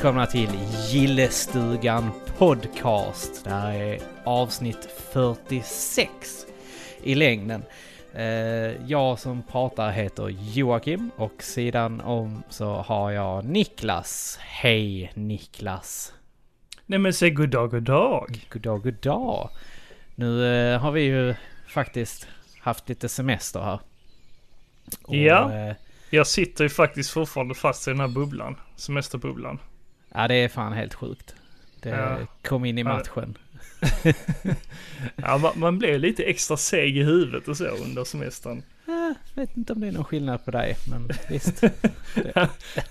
Välkomna till Gillestugan Podcast. Det här är avsnitt 46 i längden. Eh, Jag som pratar heter Joakim och sidan om så har jag Niklas. Hej Niklas! Nej men säg god dag, god dag. God dag, god dag! Nu eh, har vi ju faktiskt haft lite semester här. Och, Ja. eh, Jag sitter ju faktiskt fortfarande fast i den här bubblan. Semesterbubblan. Ja, det är fan helt sjukt. Det Ja. kom in i matchen. Ja, man, man blir lite extra seg i huvudet och så under semestern. Jag vet inte om det är någon skillnad på dig, men visst.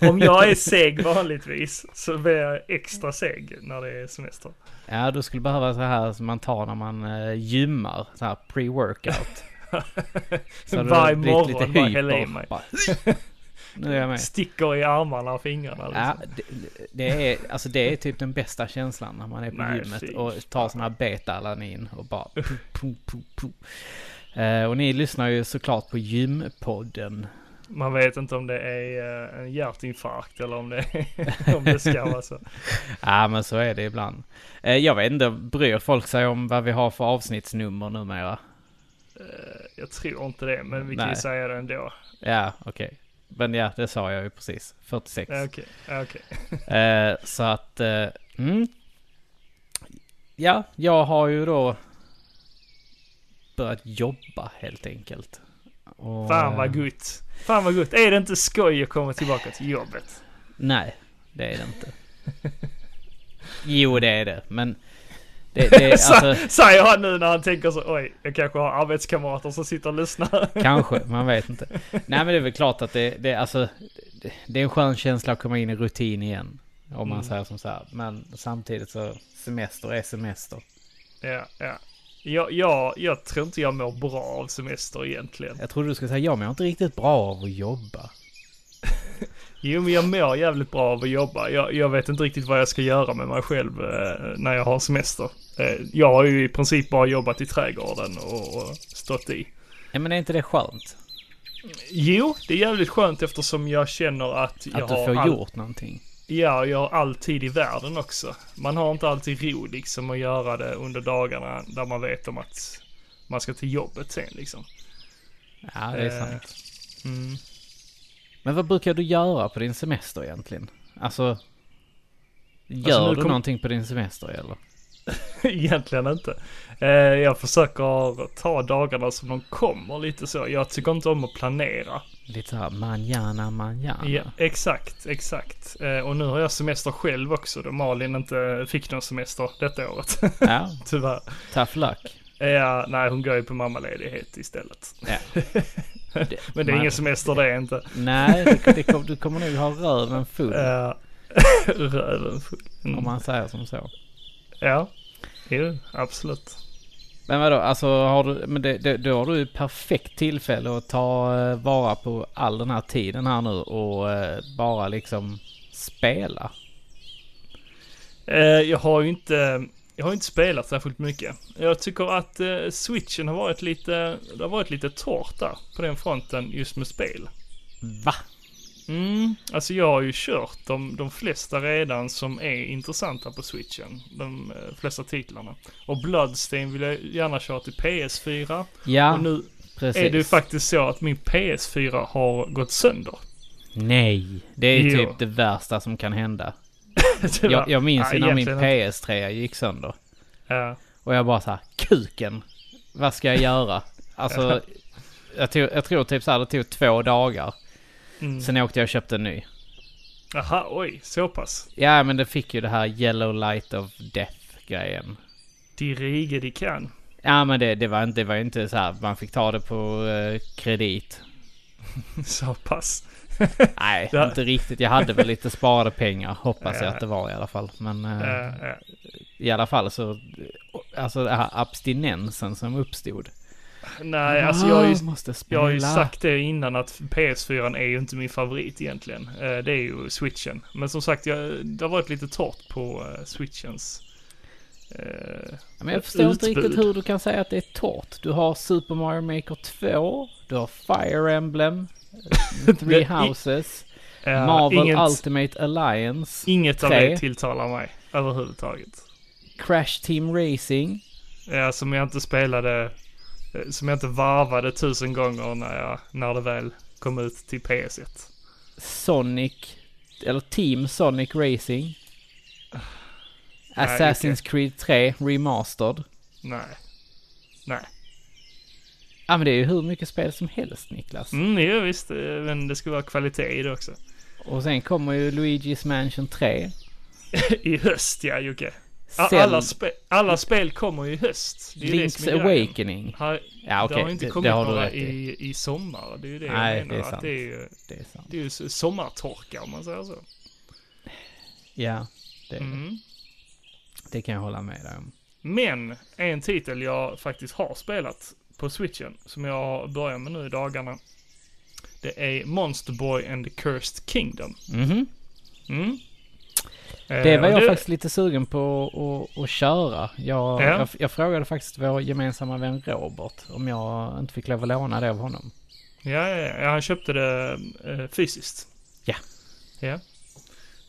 Om jag är seg vanligtvis så blir jag extra seg när det är semester. Ja, du skulle behöva så här som man tar när man uh, gymmar, så här pre-workout. Så Varje morgon bara hälla i mig. Bara, nu är jag med. Sticker i armarna och fingrarna Ja, liksom. det, det, är, alltså det är typ den bästa känslan när man är på Nej, gymmet fy och tar sån här beta-alanin och bara pu, pu, pu, pu. Eh, och ni lyssnar ju såklart på gympodden. Man vet inte om det är eh, en hjärtinfarkt eller om det, är, om det ska vara så. Ja, men så är det ibland. Eh, jag vet inte, bryr folk sig om vad vi har för avsnittsnummer numera? Jag tror inte det, men vi kan ju säga det ändå. Ja, okej. Men ja, det sa jag ju precis. 46. Ja, Okej, ja, okej. Eh, så att, eh, mm. Ja, jag har ju då börjat jobba helt enkelt. Och, Fan eh, vad gott. Fan vad gott. Är det inte skoj att komma tillbaka till jobbet? Nej, det är det inte. Jo, det är det, men det, det Så- alltså, Säger han nu när han tänker så, oj, jag kanske har arbetskamrater som sitter och lyssnar. kanske, man vet inte. Nej, men det är väl klart att det, det, alltså, det, det är en skön känsla att komma in i rutin igen. Om man Mm. säger som så här. Men samtidigt så, semester är semester. ja, ja. Jag, jag, jag tror inte jag mår bra av semester egentligen. Jag trodde du skulle säga, jag mår inte riktigt bra av att jobba. Jo, men jag mår jävligt bra av att jobba. Jag, jag vet inte riktigt vad jag ska göra med mig själv eh, när jag har semester. Eh, jag har ju i princip bara jobbat i trädgården och, och stått i. Ja, men är inte det skönt? Jo, det är jävligt skönt eftersom jag känner att jag Att du har får all- gjort någonting? Ja, jag har all tid i världen också. Man har inte alltid ro liksom att göra det under dagarna där man vet om att man ska till jobbet sen liksom. Ja, det är Eh, sant. Mm. Men vad brukar du göra på din semester egentligen? Alltså, gör Alltså, du kom- någonting på din semester eller? Egentligen inte. Eh, jag försöker ta dagarna som de kommer lite så. Jag tycker inte om att planera. Lite såhär manjana, manjana. Ja, exakt, exakt. Eh, och nu har jag semester själv också då Malin inte fick någon semester detta året. ja Tyvärr. tough luck. Ja, nej hon går ju på mammaledighet istället. Ja. Men det är Man- ingen semester det är inte. Nej, det, det, du kommer nog ha röven full. Ja. Röven full. Mm. Om man säger som så. Ja, jo, absolut. Men vadå, alltså har du, men det, det, då har du ju perfekt tillfälle att ta eh, vara på all den här tiden här nu och eh, bara liksom spela. Eh, jag har ju inte, jag har inte spelat särskilt mycket. Jag tycker att eh, switchen har varit lite, det har varit lite torrt där på den fronten just med spel. Va? Mm, alltså jag har ju kört de, de flesta redan som är intressanta på switchen. De eh, flesta titlarna. Och Bloodstain vill jag gärna köra till PS4. Ja, Och nu precis. är det ju faktiskt så att min PS4 har gått sönder. Nej, det är ju Jo. typ det värsta som kan hända. Var- Jag, jag minns ju när min egentligen inte. PS3 gick sönder. Ja. Och jag bara så här, kuken. Vad ska jag göra? Alltså, jag, tog, jag tror typ så här, det tog två dagar. Mm. Sen åkte jag och köpte en ny. Aha, oj, så pass. Ja, men det fick ju det här yellow light of death grejen. De rige de kan. Ja, men det, det var inte, det var inte så här, man fick ta det på eh, kredit. Så pass. Nej, Ja. inte riktigt. Jag hade väl lite sparade pengar, hoppas jag Ja. att det var i alla fall. Men eh, i alla fall så, alltså den här abstinensen som uppstod. Nej, alltså jag har ju, Ah, jag har ju sagt det innan att PS4 är ju inte min favorit egentligen. Eh, Det är ju switchen. Men som sagt, jag, det har varit lite torrt på eh, switchens. eh, Men jag förstår inte utbud. riktigt hur du kan säga att det är torrt. Du har Super Mario Maker 2, du har Fire Emblem, Three Houses. Eh, Marvel inget, Ultimate Alliance. inget av tre. det tilltalar mig överhuvudtaget. Crash Team Racing. Ja, som jag inte spelade, eh, som jag inte varvade tusen gånger när, jag, när det väl kom ut till PS1. Sonic, eller Team Sonic Racing. Nej, Assassin's Creed 3 Remastered. Nej. Nej. Ja men det är ju hur mycket spel som helst Niklas. Mm, jo, visst, eh, men det ska vara kvalitet i det också. Och sen kommer ju Luigi's Mansion 3. I höst ja, Jocke. Alla, spe alla spel kommer ju i höst. Det är det Link's grejen. Awakening. Har, Ja det okej, har inte det, kommit det har du några i. i, sommar. Det är ju det Nej, jag menar. det är sant. Det är ju, Det är sant. det är ju sommartorka om man säger så. Ja, det, Mm. det kan jag hålla med dig om. Men en titel jag faktiskt har spelat på switchen, som jag har börjat med nu i dagarna. Det är Monster Boy and the Cursed Kingdom. Mhm. Mm. Det Eh, var och jag det- faktiskt lite sugen på att, att köra. Jag, Ja. jag, jag frågade faktiskt vår gemensamma vän Robert om jag inte fick lov att låna det av honom. Ja, ja, ja, han köpte det eh, fysiskt. Ja. Ja.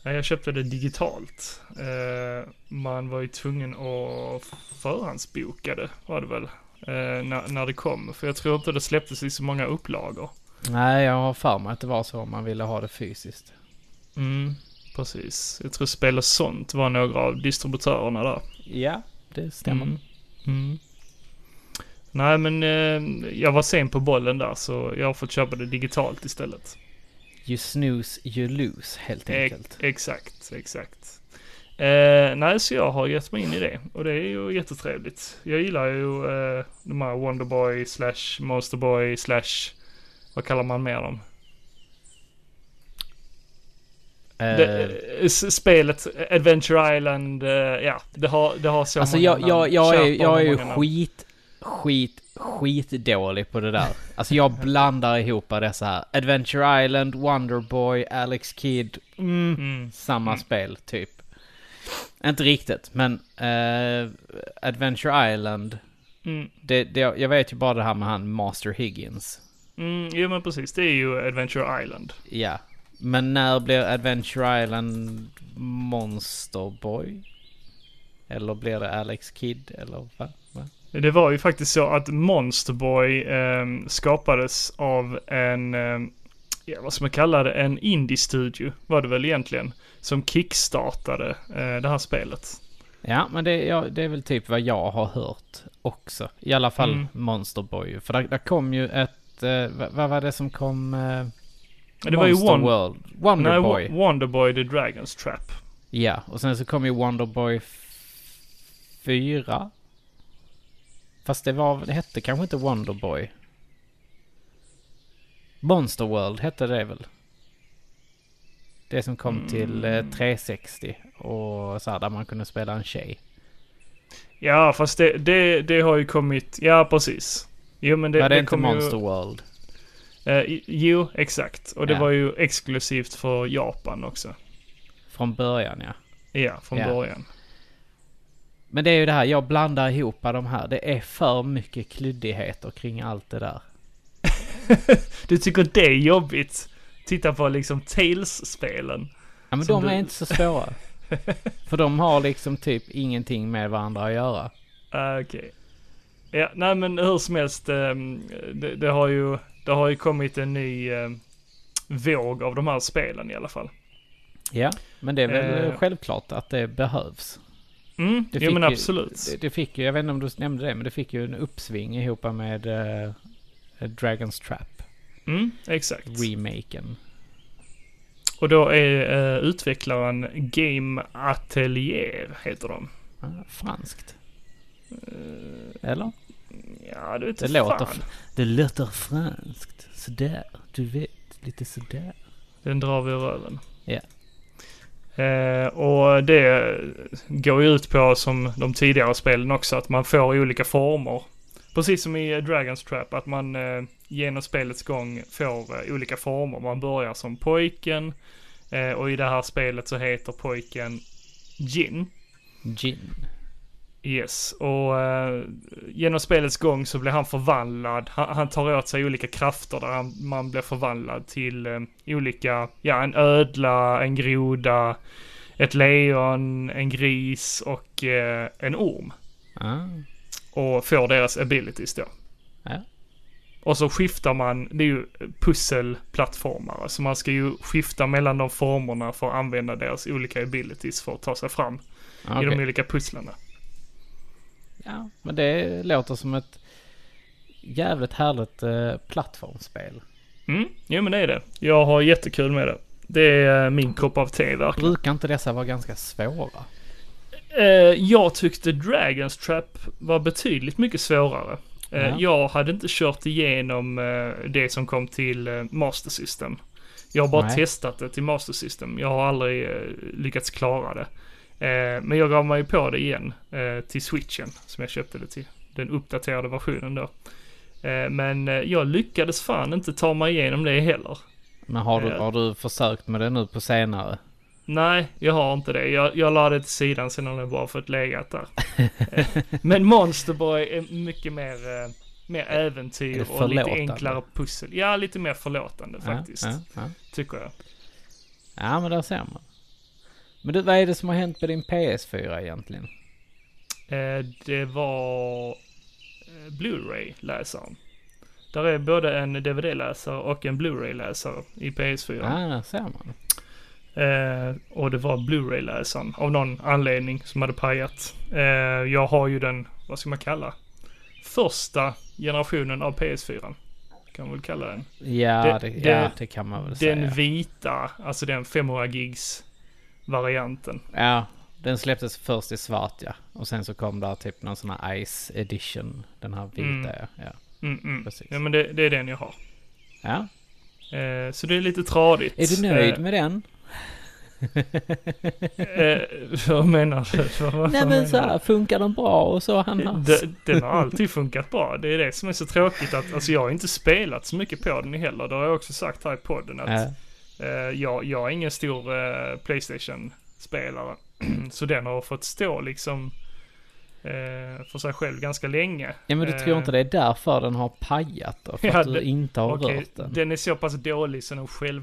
Jag köpte det digitalt. Eh, man var ju tvungen att förhandsboka det, var det väl. Eh, när, när det kom. För jag tror inte det släpptes i så många upplagor. Nej, jag har för mig att det var så om man ville ha det fysiskt. Mm, precis. Jag tror Spel och sånt var några av distributörerna där. Ja, det stämmer. Mm. Mm. Nej, men eh, jag var sen på bollen där så jag har fått köpa det digitalt istället. You snooze, you lose helt enkelt. Exakt, exakt. Eh, nej, så jag har gett mig in i det och det är ju jättetrevligt. Jag gillar ju eh, de här Wonderboy slash Monsterboy slash, vad kallar man mer dem? Eh, Det, eh, spelet Adventure Island, eh, ja, det har, det har så alltså många jag, jag, jag, är, jag är ju skit, skit, skitdålig på det där. Alltså jag blandar ihop dessa här. Adventure Island, Wonderboy, Alex Kidd. Mm. samma Mm. spel typ. Inte riktigt, men eh, Adventure Island. Mm. Det, det, jag vet ju bara det här med han Master Higgins. Mm, jo men precis, det är ju Adventure Island. Ja. Men när blir Adventure Island Monster Boy? Eller blir det Alex Kidd? Eller vad? Va? Det var ju faktiskt så att Monsterboy eh, skapades av en, eh, ja vad ska man kalla det, en indie-studio var det väl egentligen. Som kickstartade eh, det här spelet. Ja, men det, ja, det är väl typ vad jag har hört också. I alla fall Mm. Monster Boy. För där, där kom ju ett... Eh, vad, var det som kom? Eh, Det var ju Won- World. Wonder Nej, Boy. Wo- Wonderboy the Dragon's Trap. Ja, och sen så kom ju Wonderboy 4. Fast det var, det hette kanske inte Wonderboy. Monster World hette det väl? Det som kom till eh, 360 och så här, där man kunde spela en tjej. Ja, fast det, det, det har ju kommit, ja precis. Jo men det, var det, det inte Monster ju, World? i- Jo, exakt. Och det Ja. var ju exklusivt för Japan också. Från början ja. Ja, från Ja. början. Men det är ju det här, jag blandar ihop de här. Det är för mycket klyddigheter kring allt det där. Du tycker det är jobbigt? Titta på liksom Tales-spelen. Ja men de är du- inte så svåra. För de har liksom typ ingenting med varandra att göra. Ah, Okej. Ja, nej men hur som helst. ehm, det, det, har ju, det har ju kommit en ny ehm, våg av de här spelen i alla fall. Ja, men det är väl Eh. självklart att det behövs. Mm, Det jo men ju- absolut. Det, det fick ju, jag vet inte om du nämnde det, men det fick ju en uppsving ihop med uh, Dragon's Trap, Mm, exakt. remaken. Och då är uh, utvecklaren Game Atelier, heter de. Ja, franskt. Eller? Ja, Det inte låter, fan. det låter franskt. Sådär, du vet. Lite sådär. Den drar vi ur röven. Ja. Eh, och det går ju ut på, som de tidigare spelen också, att man får olika former. Precis som i eh, Dragon's Trap, att man eh, genom spelets gång får eh, olika former. Man börjar som pojken eh, och i det här spelet så heter pojken Jin. Gin. Yes, och eh, genom spelets gång så blir han förvandlad. Han, han tar åt sig olika krafter där han, man blir förvandlad till eh, olika, ja en ödla, en groda, ett lejon, en gris och en orm. Ah. Och får deras abilities då. Ja. Och så skiftar man, det är ju pusselplattformar. Så man ska ju skifta mellan de formerna för att använda deras olika abilities för att ta sig fram i Okej. de olika pusslarna. Ja, men det låter som ett jävligt härligt eh, plattformsspel. Mm, jo men det är det. Jag har jättekul med det. Det är eh, min kopp av te verkligen. Brukar inte dessa vara ganska svåra? Eh, jag tyckte Dragons Trap var betydligt mycket svårare. Eh, Ja. Jag hade inte kört igenom eh, det som kom till Master System. Jag har bara Nej. testat det till Master System. Jag har aldrig lyckats klara det. Men jag gav mig på det igen till switchen som jag köpte det till. Den uppdaterade versionen då. Men jag lyckades fan inte ta mig igenom det heller. Men har du, har du försökt med det nu på senare? Nej, jag har inte det. Jag, jag la det till sidan sen har det bara fått legat där. Eh, Men Monsterboy är mycket mer, eh, mer äventyr och lite enklare pussel. Ja, lite mer förlåtande faktiskt. Ja, ja, ja. Tycker jag. ja, men där ser man. Men du, vad är det som har hänt med din PS4 egentligen? Eh, det var Blu-ray-läsaren. Där är både en DVD-läsare och en Blu-ray-läsare i PS4. Ja, där ser man. Eh, och det var Blu-ray-läsaren av någon anledning som hade pajat. Eh, jag har ju den, vad ska man kalla? Första generationen av PS4. Kan man väl kalla den. Ja, Det- det, det- ja, det kan man väl Den säga. vita, alltså den 500 gigs varianten. Ja, den släpptes först i svart ja. Och sen så kom där typ någon sån här Ice Edition. Den här vita Mm. ja. ja. Mm, mm. Precis. Ja men det, det är den jag har. Ja. Eh, så det är lite tradigt. Är du nöjd Eh, med den? Eh, vad menar du? Vad, Nej men så här, funkar den bra och så han har... Den, den har alltid funkat bra. Det är det som är så tråkigt att, alltså jag har inte spelat så mycket på den heller. Det har jag också sagt här i podden att Ja. eh, jag, jag är ingen stor eh, Playstation-spelare. så den har fått stå liksom eh, för sig själv ganska länge. ja men du tror inte det är därför den har pajat då? För Ja, att du inte har Okej, rört den? den är så pass dålig så den själv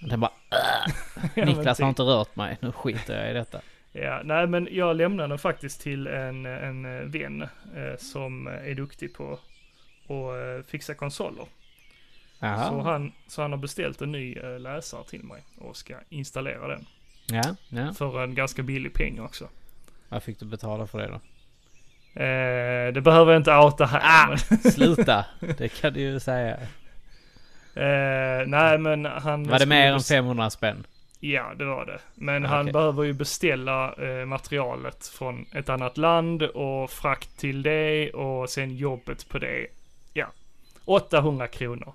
Den bara men Niklas har typ. inte rört mig, nu skiter jag i detta. Ja, nej men jag lämnade den faktiskt till en, en vän eh, som är duktig på att eh, fixa konsoler. Så han, så han har beställt en ny eh, läsare till mig och ska installera den. Ja, ja. För en ganska billig peng också. Vad fick du betala för det då? Eh, det behöver jag inte outa här. Ah! Men, Sluta! Det kan du ju säga. Eh, nej men han... Var det mer än bes- 500 spänn? Ja, det var det. Men Ah, han behöver ju beställa eh, materialet från ett annat land och frakt till det och sen jobbet på det. Ja, 800 kronor.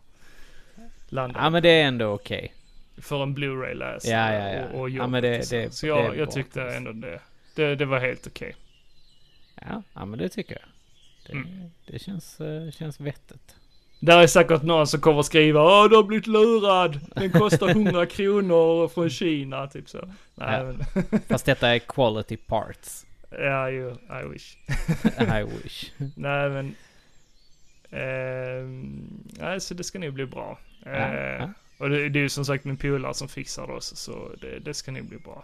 Landade Ja men det är ändå okej. för en Blu-ray-läsare Ja, ja, ja. och, och Ja, jobbet. men det- det- så det jag, är jag tyckte ändå det, det, det var helt okej. Ja, ja men det tycker jag. Det, Mm. det känns, eh, känns vettigt. Där är säkert någon som kommer skriva Åh, du har blivit lurad. Den kostar 100 kronor från Kina, typ så. Nej, Ja. men, Fast detta är quality parts. ja, ju, I wish. I wish. Nej, men... ehm, nej, så det ska nog bli bra. Ja, Eh, ja. Och det, det är ju som sagt min polare som fixar det också, så det, det ska nog bli bra.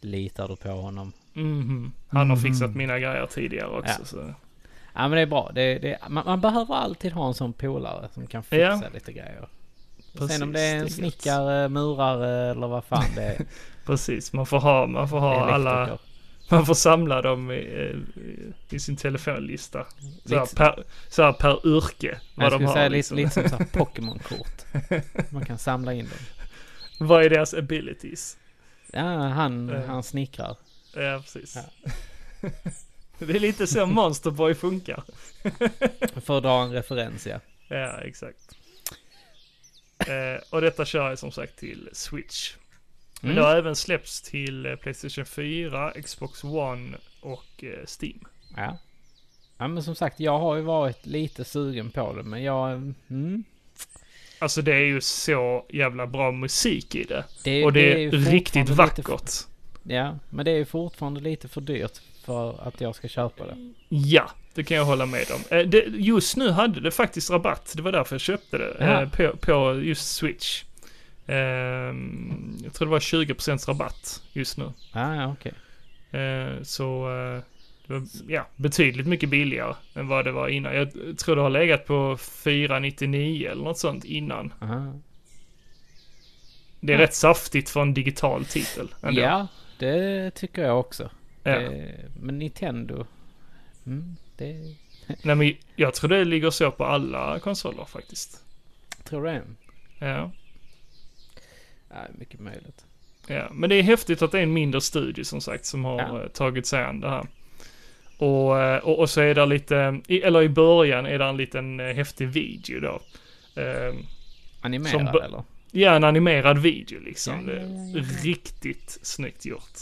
Litar du på honom? Mhm. Han har Mhm. fixat mina grejer tidigare också, så... Ja men det är bra. Det, det, man, man behöver alltid ha en sån polare som kan fixa Ja. lite grejer. Precis, Sen om det är en snickare, murare eller vad fan det är. Precis, man får ha, man får ha alla, man får samla dem i, i, i sin telefonlista. Så här, per, så här per yrke. Men jag Vad de skulle har säga liksom. lite, lite som Pokémon-kort. Man kan samla in dem. Vad är deras abilities? Ja, han, Eh. han snickrar. Ja, precis. Ja. det är lite så Monsterboy funkar. För att dra en referens ja. Ja, exakt. Eh, och detta kör jag som sagt till Switch. Men Mm. det har även släppts till eh, Playstation 4, Xbox One och eh, Steam. Ja. Ja men som sagt, jag har ju varit lite sugen på det men jag... Mm, Alltså det är ju så jävla bra musik i det. det, Och det, är ju riktigt vackert. för- ja, men det är ju fortfarande lite för dyrt för att jag ska köpa det. Ja, det kan jag hålla med om. Eh, det, just nu hade det faktiskt rabatt. Det var därför jag köpte det. Ja. Eh, på, på just Switch. Ehm, jag tror det var 20% rabatt just nu. Ah, ja, okej. Eh, så det var ja, betydligt mycket billigare än vad det var innan. Jag tror det har legat på 499 eller något sånt innan. Aha. Det är Ja. rätt saftigt för en digital titel. ändå. Ja, det tycker jag också. Ja. Det, men Nintendo, mm, det Nej men jag tror det ligger så på alla konsoler faktiskt. tror det. Ja. Ja, mycket möjligt. Ja, men det är häftigt att det är en mindre studie som sagt som har Ja. eh, tagit sig an det här. Och, eh, och, och så är det lite, eller i början är det en liten eh, häftig video då. Eh, Animerad Som eller? ja, en animerad video liksom. Ja, ja. Riktigt snyggt gjort.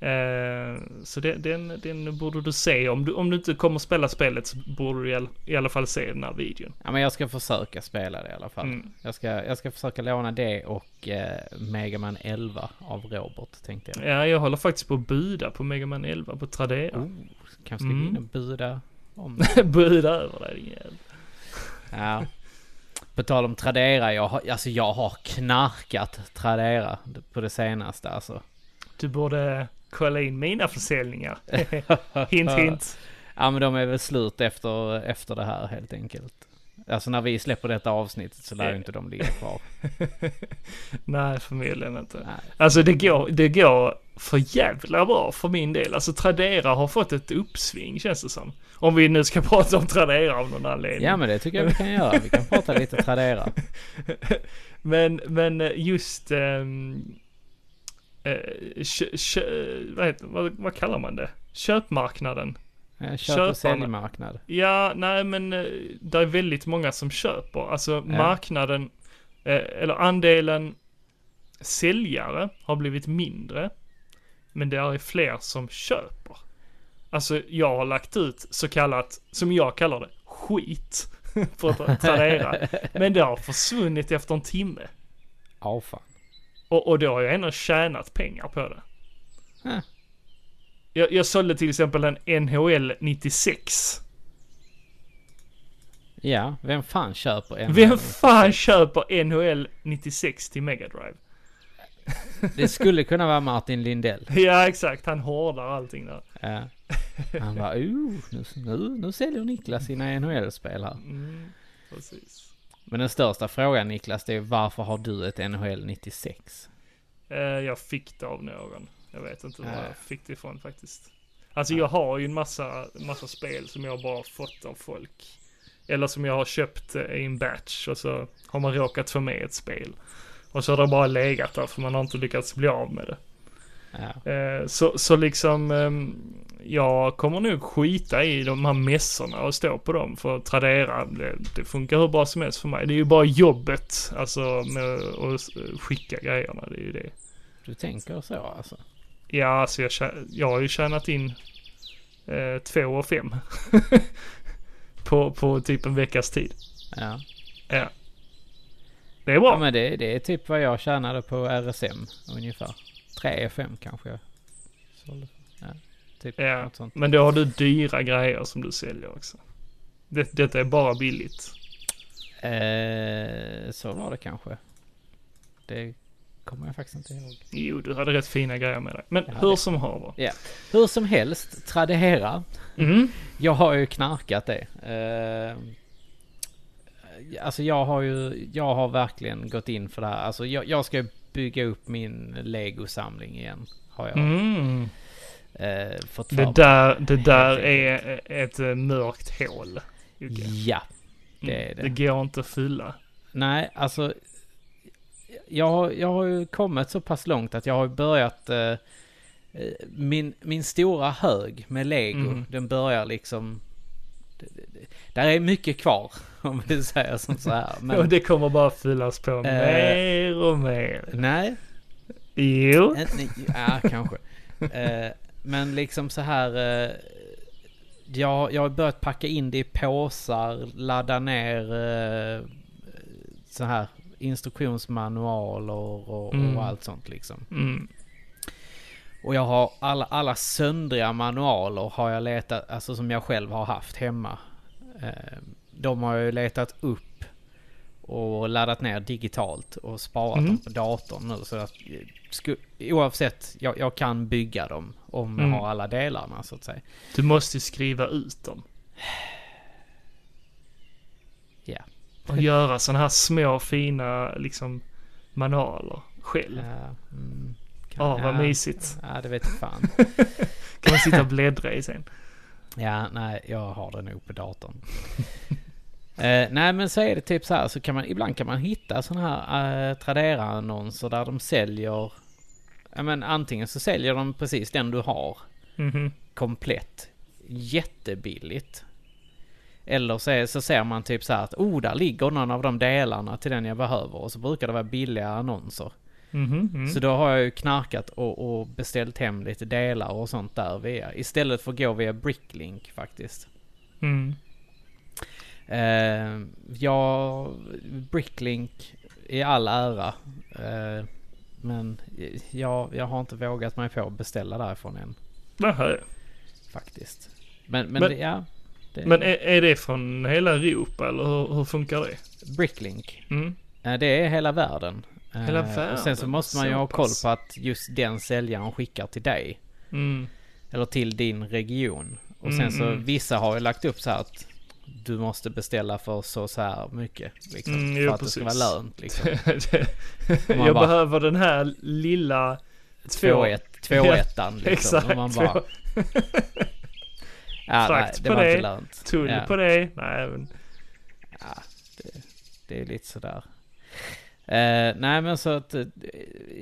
Eh, så det, den, den borde du se. Om du, om du inte kommer spela spelet så borde du i all, i alla fall se den här videon. Ja, men jag ska försöka spela det i alla fall. Mm. Jag, ska, jag ska försöka låna det och eh, Mega Man 11 av Robert, tänkte jag. Ja, jag håller faktiskt på att buda på Mega Man 11 på Tradera. Oh, kanske Mm. gå in och buda om buda över dig din jävel. Ja. På tal om Tradera, jag har, alltså jag har knarkat Tradera på det senaste alltså. Du borde kolla in mina försäljningar. hint hint. Ja men de är väl slut efter, efter det här helt enkelt. Alltså när vi släpper detta avsnittet så lär ju inte de ligga kvar. Nej, förmodligen inte. Nej. Alltså det går, det går för jävla bra för min del. Alltså Tradera har fått ett uppsving känns det som. Om vi nu ska prata om Tradera av någon anledning. Ja men det tycker jag vi kan göra. Vi kan prata lite Tradera. men, men just... ehm, eh, kö, kö, vad, heter, vad, vad kallar man det? Köpmarknaden. Eh, Köp Köparna. och säljmarknad. Ja, nej men eh, det är väldigt många som köper. Alltså marknaden, eh, eller andelen säljare har blivit mindre. Men det är fler som köper. Alltså jag har lagt ut så kallat, som jag kallar det, skit på Tradera. Men det har försvunnit efter en timme. Ja fan. Och, och då har jag ändå tjänat pengar på det. Huh. Jag, jag sålde till exempel en NHL 96. Ja, vem fan köper en? Vem fan köper NHL 96 till Mega Drive? Det skulle kunna vara Martin Lindell. Ja exakt, han hårdar allting där. Ja. Han bara, oh, nu, nu, nu säljer Niklas sina NHL-spel här. Mm, precis. Men den största frågan Niklas, det är varför har du ett NHL 96? Eh, jag fick det av någon. Jag vet inte var Ja. jag fick det ifrån faktiskt. Alltså jag har ju en massa, massa spel som jag bara fått av folk. Eller som jag har köpt eh, i en batch och så har man råkat få med ett spel. Och så har det bara legat där för man har inte lyckats bli av med det. Ja. Eh, Så, så liksom, ehm, jag kommer nog skita i de här mässorna och stå på dem för att Tradera, det, det funkar hur bra som helst för mig. Det är ju bara jobbet, alltså med att skicka grejerna, det är ju det. Du tänker så alltså? Ja, alltså jag, jag har ju tjänat in eh, två och fem på, på typ en veckas tid. Ja. Ja. Det är bra. Ja men det, det är typ vad jag tjänade på RSM ungefär. 3 5 kanske jag sålde. Ja, typ Ja. Men då har du dyra grejer som du säljer också. Det, detta är bara billigt. Eh, så var det kanske. Det kommer jag faktiskt inte ihåg. Jo, du hade rätt fina grejer med dig. Men Ja, hur det- som haver. Hur som helst, Tradera. Mm. Jag har ju knarkat det. Eh, alltså jag har ju, jag har verkligen gått in för det här. Alltså jag, jag ska bygga upp min Lego-samling igen. Har jag Mm. Eh, fått för Det där, det där är ett eh, mörkt hål. Jocke. Ja, det är Mm. det. Det går inte att fylla. nej alltså. Jag, har- jag har ju kommit så pass långt att jag har börjat eh, eh, min, min stora hög med Lego, Mm. den börjar liksom det, det, det, där är mycket kvar om vi säger som så här. Men, Och det kommer bara fyllas på mer och mer. Nej, Jo. eh, nej, ja kanske. Eh, men liksom så här. Eh, jag, jag har börjat packa in det i påsar, ladda ner eh, så här instruktionsmanualer och, Mm. och allt sånt liksom. Mm. Och jag har alla, alla söndriga manualer har jag letat, alltså som jag själv har haft hemma. Eh, de har jag ju letat upp och laddat ner digitalt och sparat Mm. dem på datorn nu. Så att sku, oavsett, jag, jag kan bygga dem om jag Mm. har alla delarna så att säga. Du måste skriva ut dem. Ja. Och göra sådana här små fina liksom manualer själv. Ja, mm, kan- Ja, vad ja, mysigt. Ja, det vet fan. Kan man sitta och bläddra i sen. Ja, nej, jag har det nog på datorn. eh, nej, men så är det typ så här, så kan man, ibland kan man hitta sådana här eh, Tradera-annonser där de säljer, ja men antingen så säljer de precis den du har, Mhm. komplett, jättebilligt. Eller så, är, så ser man typ så här att, oh, där ligger någon av de delarna till den jag behöver. Och så brukar det vara billiga annonser. Mm. Så då har jag ju knarkat och, och beställt hem lite delar och sånt där via. Istället för att gå via Bricklink faktiskt. Mm. Eh, ja, Bricklink i all ära. Eh, men jag, jag har inte vågat mig på att beställa därifrån än Nähä. faktiskt. Men, men, Men- det, ja. Det, Men är, är det från hela Europa eller hur, hur funkar det? Bricklink. Mm. Eh, det är hela världen. Eh, Hela Och sen så världen, måste man ju ha koll på att just den säljaren skickar till dig. Mm. Eller till din region. Och Mm, sen så mm. vissa har ju lagt upp så här att du måste beställa för så, så här mycket. Liksom, Mm, för jo, att det ska vara precis. lönt liksom. jag bara- behöver den här lilla... Två ett, två Ja, ettan liksom. Exakt. Och man bara, ja, nej, det var det, inte lönt. Tull ja, på det. Nej, men... ja, det, det är lite sådär. Eh, nej men så att eh,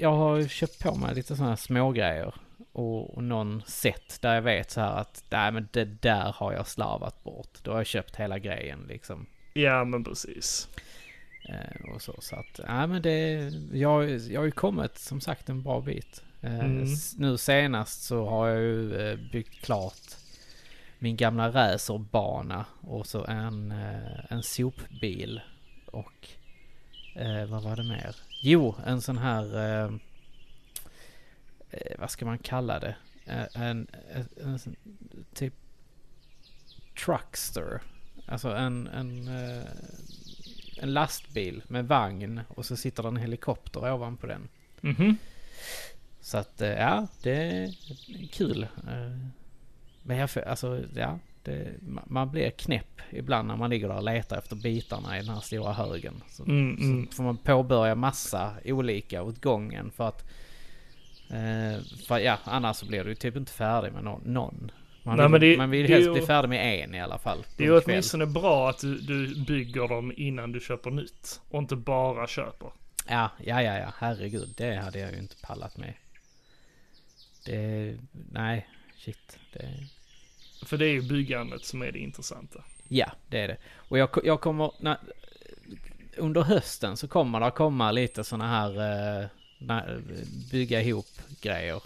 jag har köpt på mig lite sådana små grejer och, och någon set där jag vet så här att nej men det där har jag slarvat bort. Då har jag köpt hela grejen liksom. Ja, men precis. Eh, och så, så att, nej men det, jag, jag har ju kommit som sagt en bra bit. Eh, Mm. Nu senast så har jag ju eh, byggt klart min gamla racerbana och så en, eh, en sopbil och eh, vad var det mer? Jo, en sån här, eh, vad ska man kalla det? Eh, en, en, en sån- typ truckster. Alltså en, en, eh, en lastbil med vagn och så sitter det en helikopter ovanpå den. Mhm. Så att eh, ja, det är kul. Eh, Men jag, alltså ja, det, ma- man blir knäpp ibland när man ligger där och letar efter bitarna i den här stora högen. Så, Mm, mm. så får man påbörja massa olika åt gången för att eh, för ja, annars så blir du typ inte färdig med nå- någon. Man Nej, vill, men det- man vill helst ju- bli färdig med en i alla fall. Det är ju åtminstone bra att du, du bygger dem innan du köper nytt. Och inte bara köper. Ja, ja, ja, ja, herregud. Det hade jag ju inte pallat med. Det, nej, shit. Det, För det är ju byggandet som är det intressanta. ja, det är det. Och jag, jag kommer, när, under hösten så kommer det komma lite sådana här, eh, bygga ihop grejer.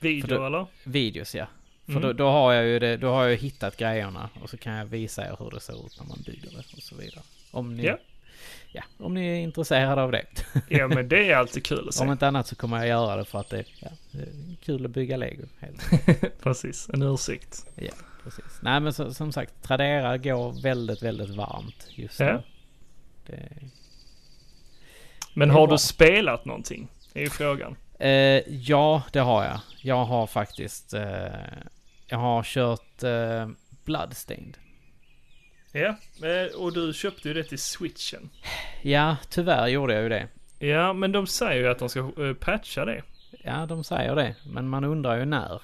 Video då- eller? Videos ja. För Mm. då, då har jag ju det, då har jag hittat grejerna och så kan jag visa er hur det ser ut när man bygger det och så vidare. Om ni, Ja. ja, om ni är intresserade av det. Ja men det är alltid kul att se. Om inte annat så kommer jag göra det för att det, ja, det är kul att bygga lego. Precis, en ursäkt. Precis. Nej men så, som sagt, Tradera går väldigt, väldigt varmt just nu. Ja. Det, Men Det har bra. du spelat någonting? Är ju frågan. eh, ja, det har jag. Jag har faktiskt, eh, jag har kört eh, Bloodstained. Ja, eh, och du köpte ju det till switchen. Ja, tyvärr gjorde jag ju det. Ja, men de säger ju att de ska eh, patcha det. Ja, de säger det. Men man undrar ju när.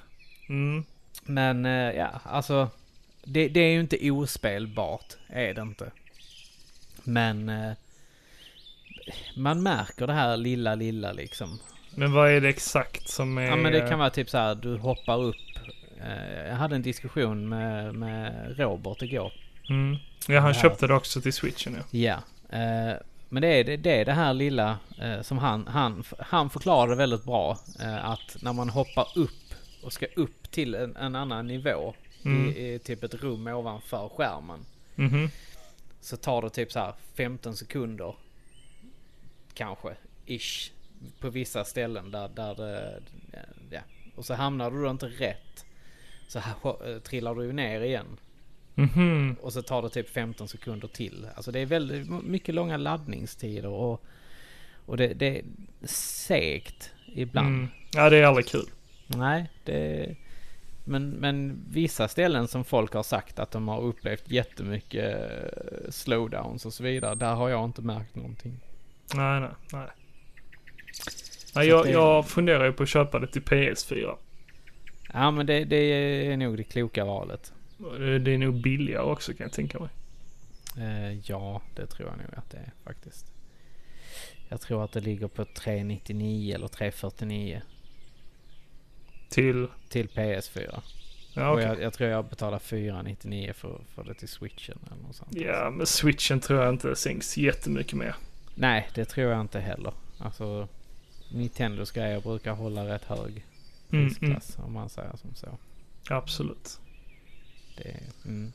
Mm. Men eh, ja, alltså. Det, det är ju inte ospelbart, är det inte. Men man märker det här lilla, lilla liksom. Men vad är det exakt som är... Ja men det kan vara typ så här, du hoppar upp. Eh, jag hade en diskussion med, med Robert igår. Mm. Ja, han köpte det också till switchen ja. Ja. Eh, men det är det, det är det här lilla eh, som han, han, han förklarade väldigt bra. Eh, att när man hoppar upp och ska upp till en, en annan nivå. Mm. I, I typ ett rum ovanför skärmen. Mhm. Så tar det typ så här 15 sekunder. Kanske. Ish. På vissa ställen där, där det, ja, Och så hamnar du då inte rätt. Så här, eh, trillar du ner igen. Mhm. Och så tar det typ 15 sekunder till. Alltså det är väldigt mycket långa laddningstider och, och det, det är segt ibland. Mm. Ja, det är aldrig kul. Nej, det... Men, men vissa ställen som folk har sagt att de har upplevt jättemycket eh, slowdowns och så vidare. Där har jag inte märkt någonting. Nej, nej, nej. Nej jag, det- jag funderar ju på att köpa det till PS4. Ja men det, det är nog det kloka valet. Det det är nog billigare också kan jag tänka mig. Eh, ja, det tror jag nog att det är faktiskt. Jag tror att det ligger på 399 eller 349 Till... till PS4. Ja, okej. jag, jag tror jag betalar 499 för, för det till switchen eller något sånt. Ja, men switchen tror jag inte sänks jättemycket mer. Nej, det tror jag inte heller. Alltså, Nintendos grejer brukar hålla rätt hög Mm, mm, prisklass om man säger som så. absolut. Det, mm.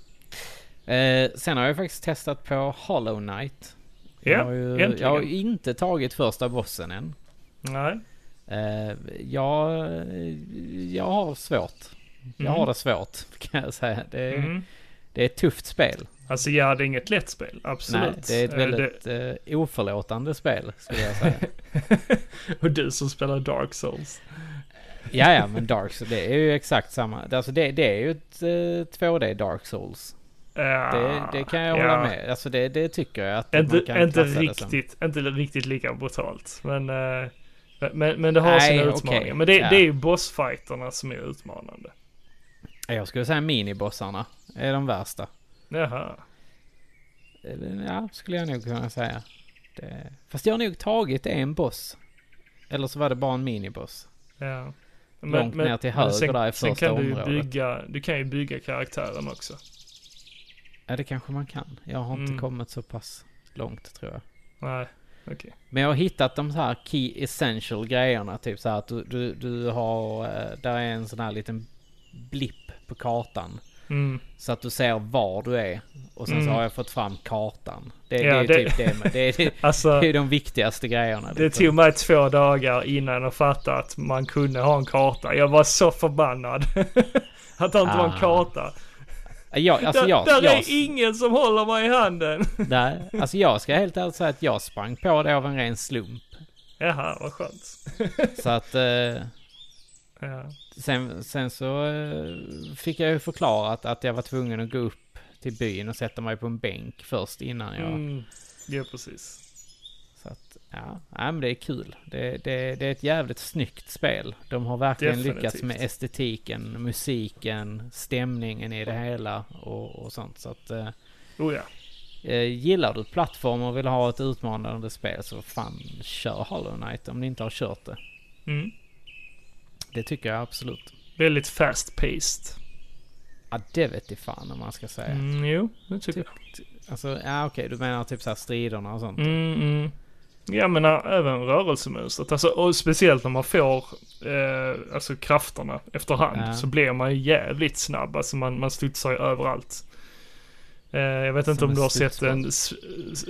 eh, sen har jag faktiskt testat på Hollow Knight. Ja, jag, har ju, jag har inte tagit första bossen än. Nej. Eh, jag, jag har svårt. Jag Mm. har det svårt kan jag säga. Det, Mm. det är ett tufft spel. Alltså ja, det är inget lätt spel. Absolut. Nej, det är ett Eh, väldigt eh, oförlåtande spel skulle jag säga. det- Och du som spelar Dark Souls. Ja, ja, men Dark Souls, det är ju exakt samma. Alltså det, det är ju ett eh, 2D Dark Souls. Ja, Det, det kan jag ja. hålla med. Alltså det, det tycker jag att man Inte, kan inte, det riktigt, inte riktigt lika brutalt. Men, eh, men, men det har Nej, sina utmaningar. Men det, Ja. det är ju bossfighterna som är utmanande. Jag skulle säga minibossarna är de värsta. Jaha. Ja, skulle jag nog kunna säga. Det... Fast jag har nog tagit en boss. Eller så var det bara en miniboss. Ja. Långt ner till höger sen, där i sen första kan du ju området. bygga, du kan ju bygga karaktären också. Ja, det kanske man kan. Jag har inte Mm. kommit så pass långt tror jag. Nej, okej. Men jag har hittat de här key essential grejerna. Typ så här att du, du, du har, eh, där är en sån här liten blipp på kartan. Mm. Så att du ser var du är. Och sen Mm. så har jag fått fram kartan. Det, Ja, det är det- typ det. Det är, Alltså, det är de viktigaste grejerna. det liksom. tog mig två dagar innan jag fattade att man kunde ha en karta. Jag var så förbannad. att det inte var en Ah. karta. Jag, alltså där jag, där jag, är ingen som håller mig i handen. nej, alltså jag ska helt ärligt säga att jag sprang på det av en ren slump. Jaha, vad skönt. Så att eh, Ja. Sen, sen så eh, fick jag ju förklarat att jag var tvungen att gå upp till byn och sätta mig på en bänk först innan jag... Mm. Ja, precis. Så att, ja, nej, men det är kul. Det, det, det är ett jävligt snyggt spel. De har verkligen Definitivt. lyckats med estetiken, musiken, stämningen i det hela och, och sånt. Så att, eh, Oh ja. eh, gillar du plattform och vill ha ett utmanande spel så fan kör Hollow Knight om ni inte har kört det. Mm. Det tycker jag absolut. Väldigt fast paced. Ja, det vet i fan om man ska säga. Mm, jo, det tycker Typ, alltså, ja okej, du menar typ såhär striderna och sånt. jag. Mm, mm. Ja, men ä- även rörelsemönstret. Alltså, och speciellt när man får eh, alltså krafterna efterhand Ja. så blir man ju jävligt snabb. Alltså man, man studsar ju överallt. Eh, jag vet inte Som om en du har sett en,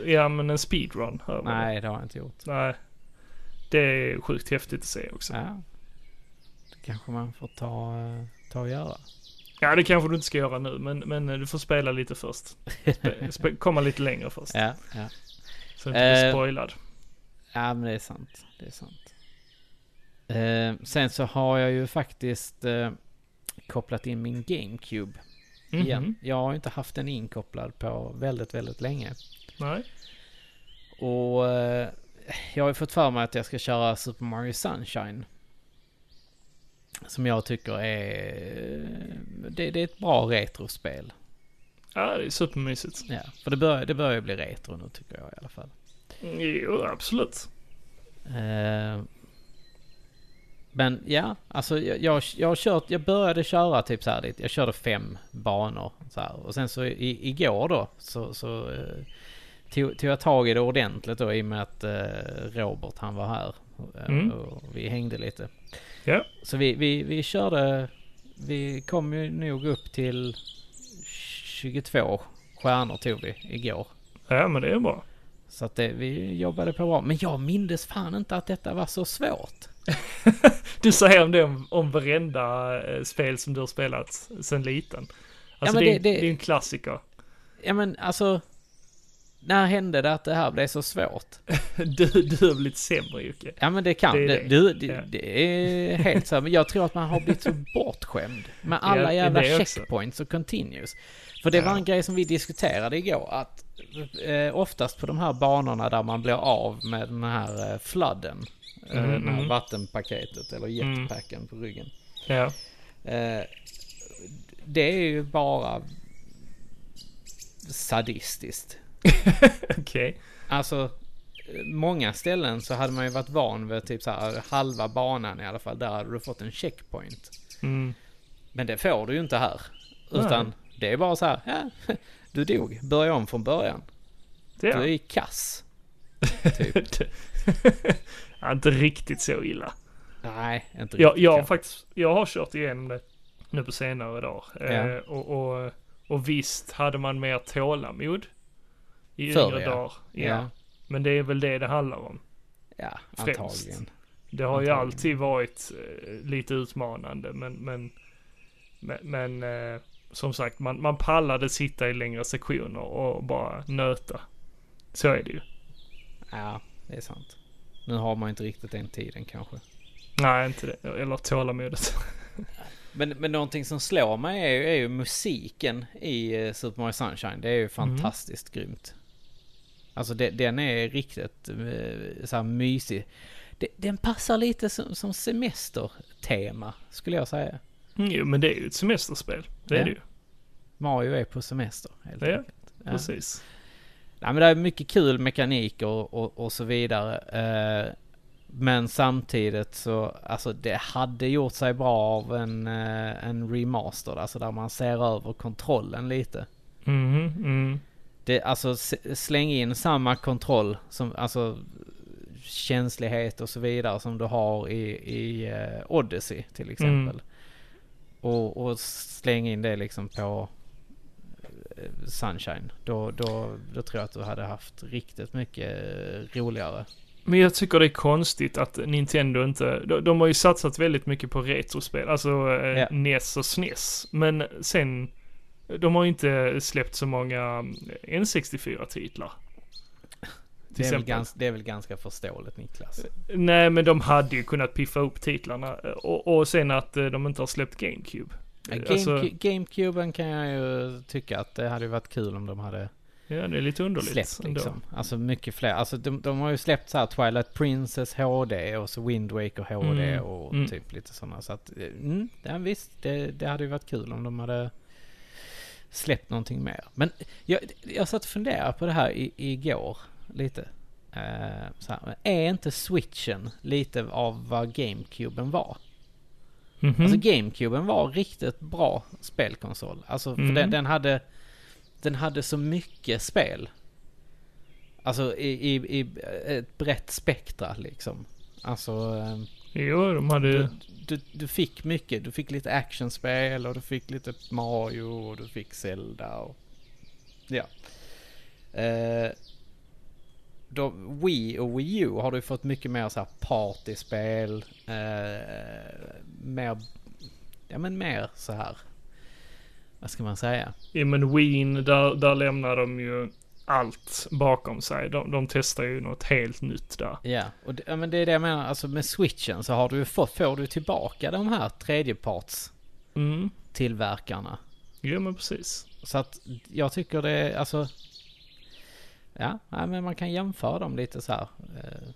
ja men en speedrun. Här. Nej, det har jag inte gjort. Nej. Det är sjukt häftigt att se också. Ja. Kanske man får ta, ta och göra. Ja, det kanske du inte ska göra nu, men, men du får spela lite först. Spe, komma lite längre först. Ja, ja. Så du inte blir Eh, spoilad. Ja, men det är sant. Det är sant. Eh, sen så har jag ju faktiskt eh, kopplat in min GameCube Mhm. igen. Jag har ju inte haft den inkopplad på väldigt, väldigt länge. Nej. Och jag har ju fått för mig att jag ska köra Super Mario Sunshine. Som jag tycker är... Det, det är ett bra retrospel. Ja, det är supermysigt. Ja, för det börjar, det börjar bli retro nu tycker jag i alla fall. Jo, absolut. Eh, men ja, alltså jag, jag, jag kört, jag började köra typ så här jag körde fem banor så här. Och sen så i, igår då så, så eh, tog, tog jag tag i det ordentligt då i och med att eh, Robert han var här. Mm. Och vi hängde lite. Ja. Så vi, vi, vi körde, vi kom ju nog upp till 22 stjärnor tog vi igår. Ja, men det är bra. Så att det, vi jobbade på bra. Men jag mindes fan inte att detta var så svårt. Du säger om det om, om varenda eh, spel som du har spelat sen liten. Alltså men det, det- det är en klassiker. Ja men alltså, när hände det att det här blev så svårt? Du, du har blivit sämre Jocke. Ja men det kan, Det är det. Du, det, Ja. det är helt så. här, Men jag tror att man har blivit så bortskämd med alla Ja, jävla checkpoints och continues. För det Ja. var en grej som vi diskuterade igår, att eh, oftast på de här banorna där man blir av med den här eh, fladden, eh, Mm, den här mm. vattenpaketet eller jetpacken på ryggen. Ja. Eh, det är ju bara sadistiskt. Okej. Alltså, eh, många ställen så hade man ju varit van vid typ så här halva banan i alla fall. Där hade du fått en checkpoint. Mm. Men det får du ju inte här. Utan det är bara så här, ja, du dog, börja om från början. Det är Du är kass. Typ. ja, inte riktigt så illa. Nej, inte Jag, riktigt jag har kanske. faktiskt, jag har kört igenom det nu på senare dagar. Eh, Ja. och, och, och visst hade man mer tålamod i Förr, yngre ja. dagar. Ja. Ja, Men det är väl det det handlar om. ja Främst. antagligen. Det har ju Antagligen. alltid varit eh, lite utmanande men, men, men, men eh, som sagt man, man pallade sitta i längre sektioner och bara nöta. Så är det ju. Ja, det är sant. Nu har man inte riktigt den tiden kanske. Nej, inte det. Eller tålamodet. Men, men någonting som slår mig är ju, är ju musiken i eh, Super Mario Sunshine. Det är ju fantastiskt grymt. Alltså det, den är riktigt eh, så här mysig. Det, den passar lite som, som semestertema skulle jag säga. Mm, jo, men det är ju ett semesterspel. Det är Ja. det ju. Mario är på semester helt Ja, enkelt. Ja. Precis. Nej, men det är mycket kul mekanik och, och, och så vidare. Eh, men samtidigt så, alltså det hade gjort sig bra av en, eh, en remaster. Alltså där man ser över kontrollen lite. Mhm, mm. Det, alltså släng in samma kontroll som, alltså känslighet och så vidare som du har i, i eh, Odyssey till exempel. Och, och släng in det liksom på eh, Sunshine. Då, då, då tror jag att du hade haft riktigt mycket eh, roligare. Men jag tycker det är konstigt att Nintendo inte, de, de har ju satsat väldigt mycket på retrospel, alltså Ja. NES och SNES. Men sen, de har inte släppt så många N64-titlar. Det är, väl exempel. gans, det är väl ganska förståeligt Niklas. Nej, men de hade ju kunnat piffa upp titlarna. Och, och sen att eh, de inte har släppt GameCube. Ja, Alltså- Gamecube, Gamecuben kan jag ju tycka att det hade varit kul om de hade Ja, det är lite underligt släppt ändå. liksom. Alltså mycket fler. Alltså de, de har ju släppt så här Twilight Princess HD och så Wind Waker HD Mm, och mm. typ lite sådana. Så att, eh, mm, ja, visst, det, det hade ju varit kul om de hade släppt någonting mer. Men jag, jag satt och funderade på det här i, igår lite. Eh, så här, är inte switchen lite av vad GameCuben var? Mhm. Alltså GameCuben var riktigt bra spelkonsol. Alltså för Mm. den, den hade Den hade så mycket spel. Alltså i, i, i ett brett spektra liksom. Alltså eh, Jo, de hade du, du, du fick mycket. Du fick lite actionspel och du fick lite Mario och du fick Zelda och... Ja. Eh, då, Wii och Wii U har du fått mycket mer så här partyspel. Eh, mer... Ja men mer så här. Vad ska man säga? Ja, men Wien, där, där lämnar de ju allt bakom sig. De, de testar ju något helt nytt där. Ja, och det, ja, men det är det jag menar. Alltså med switchen så har du ju fått, får du tillbaka de här tredjeparts Mm. tillverkarna. Jo, men precis. Så att jag tycker det är alltså... Ja, nej, men man kan jämföra dem lite så här. Eh,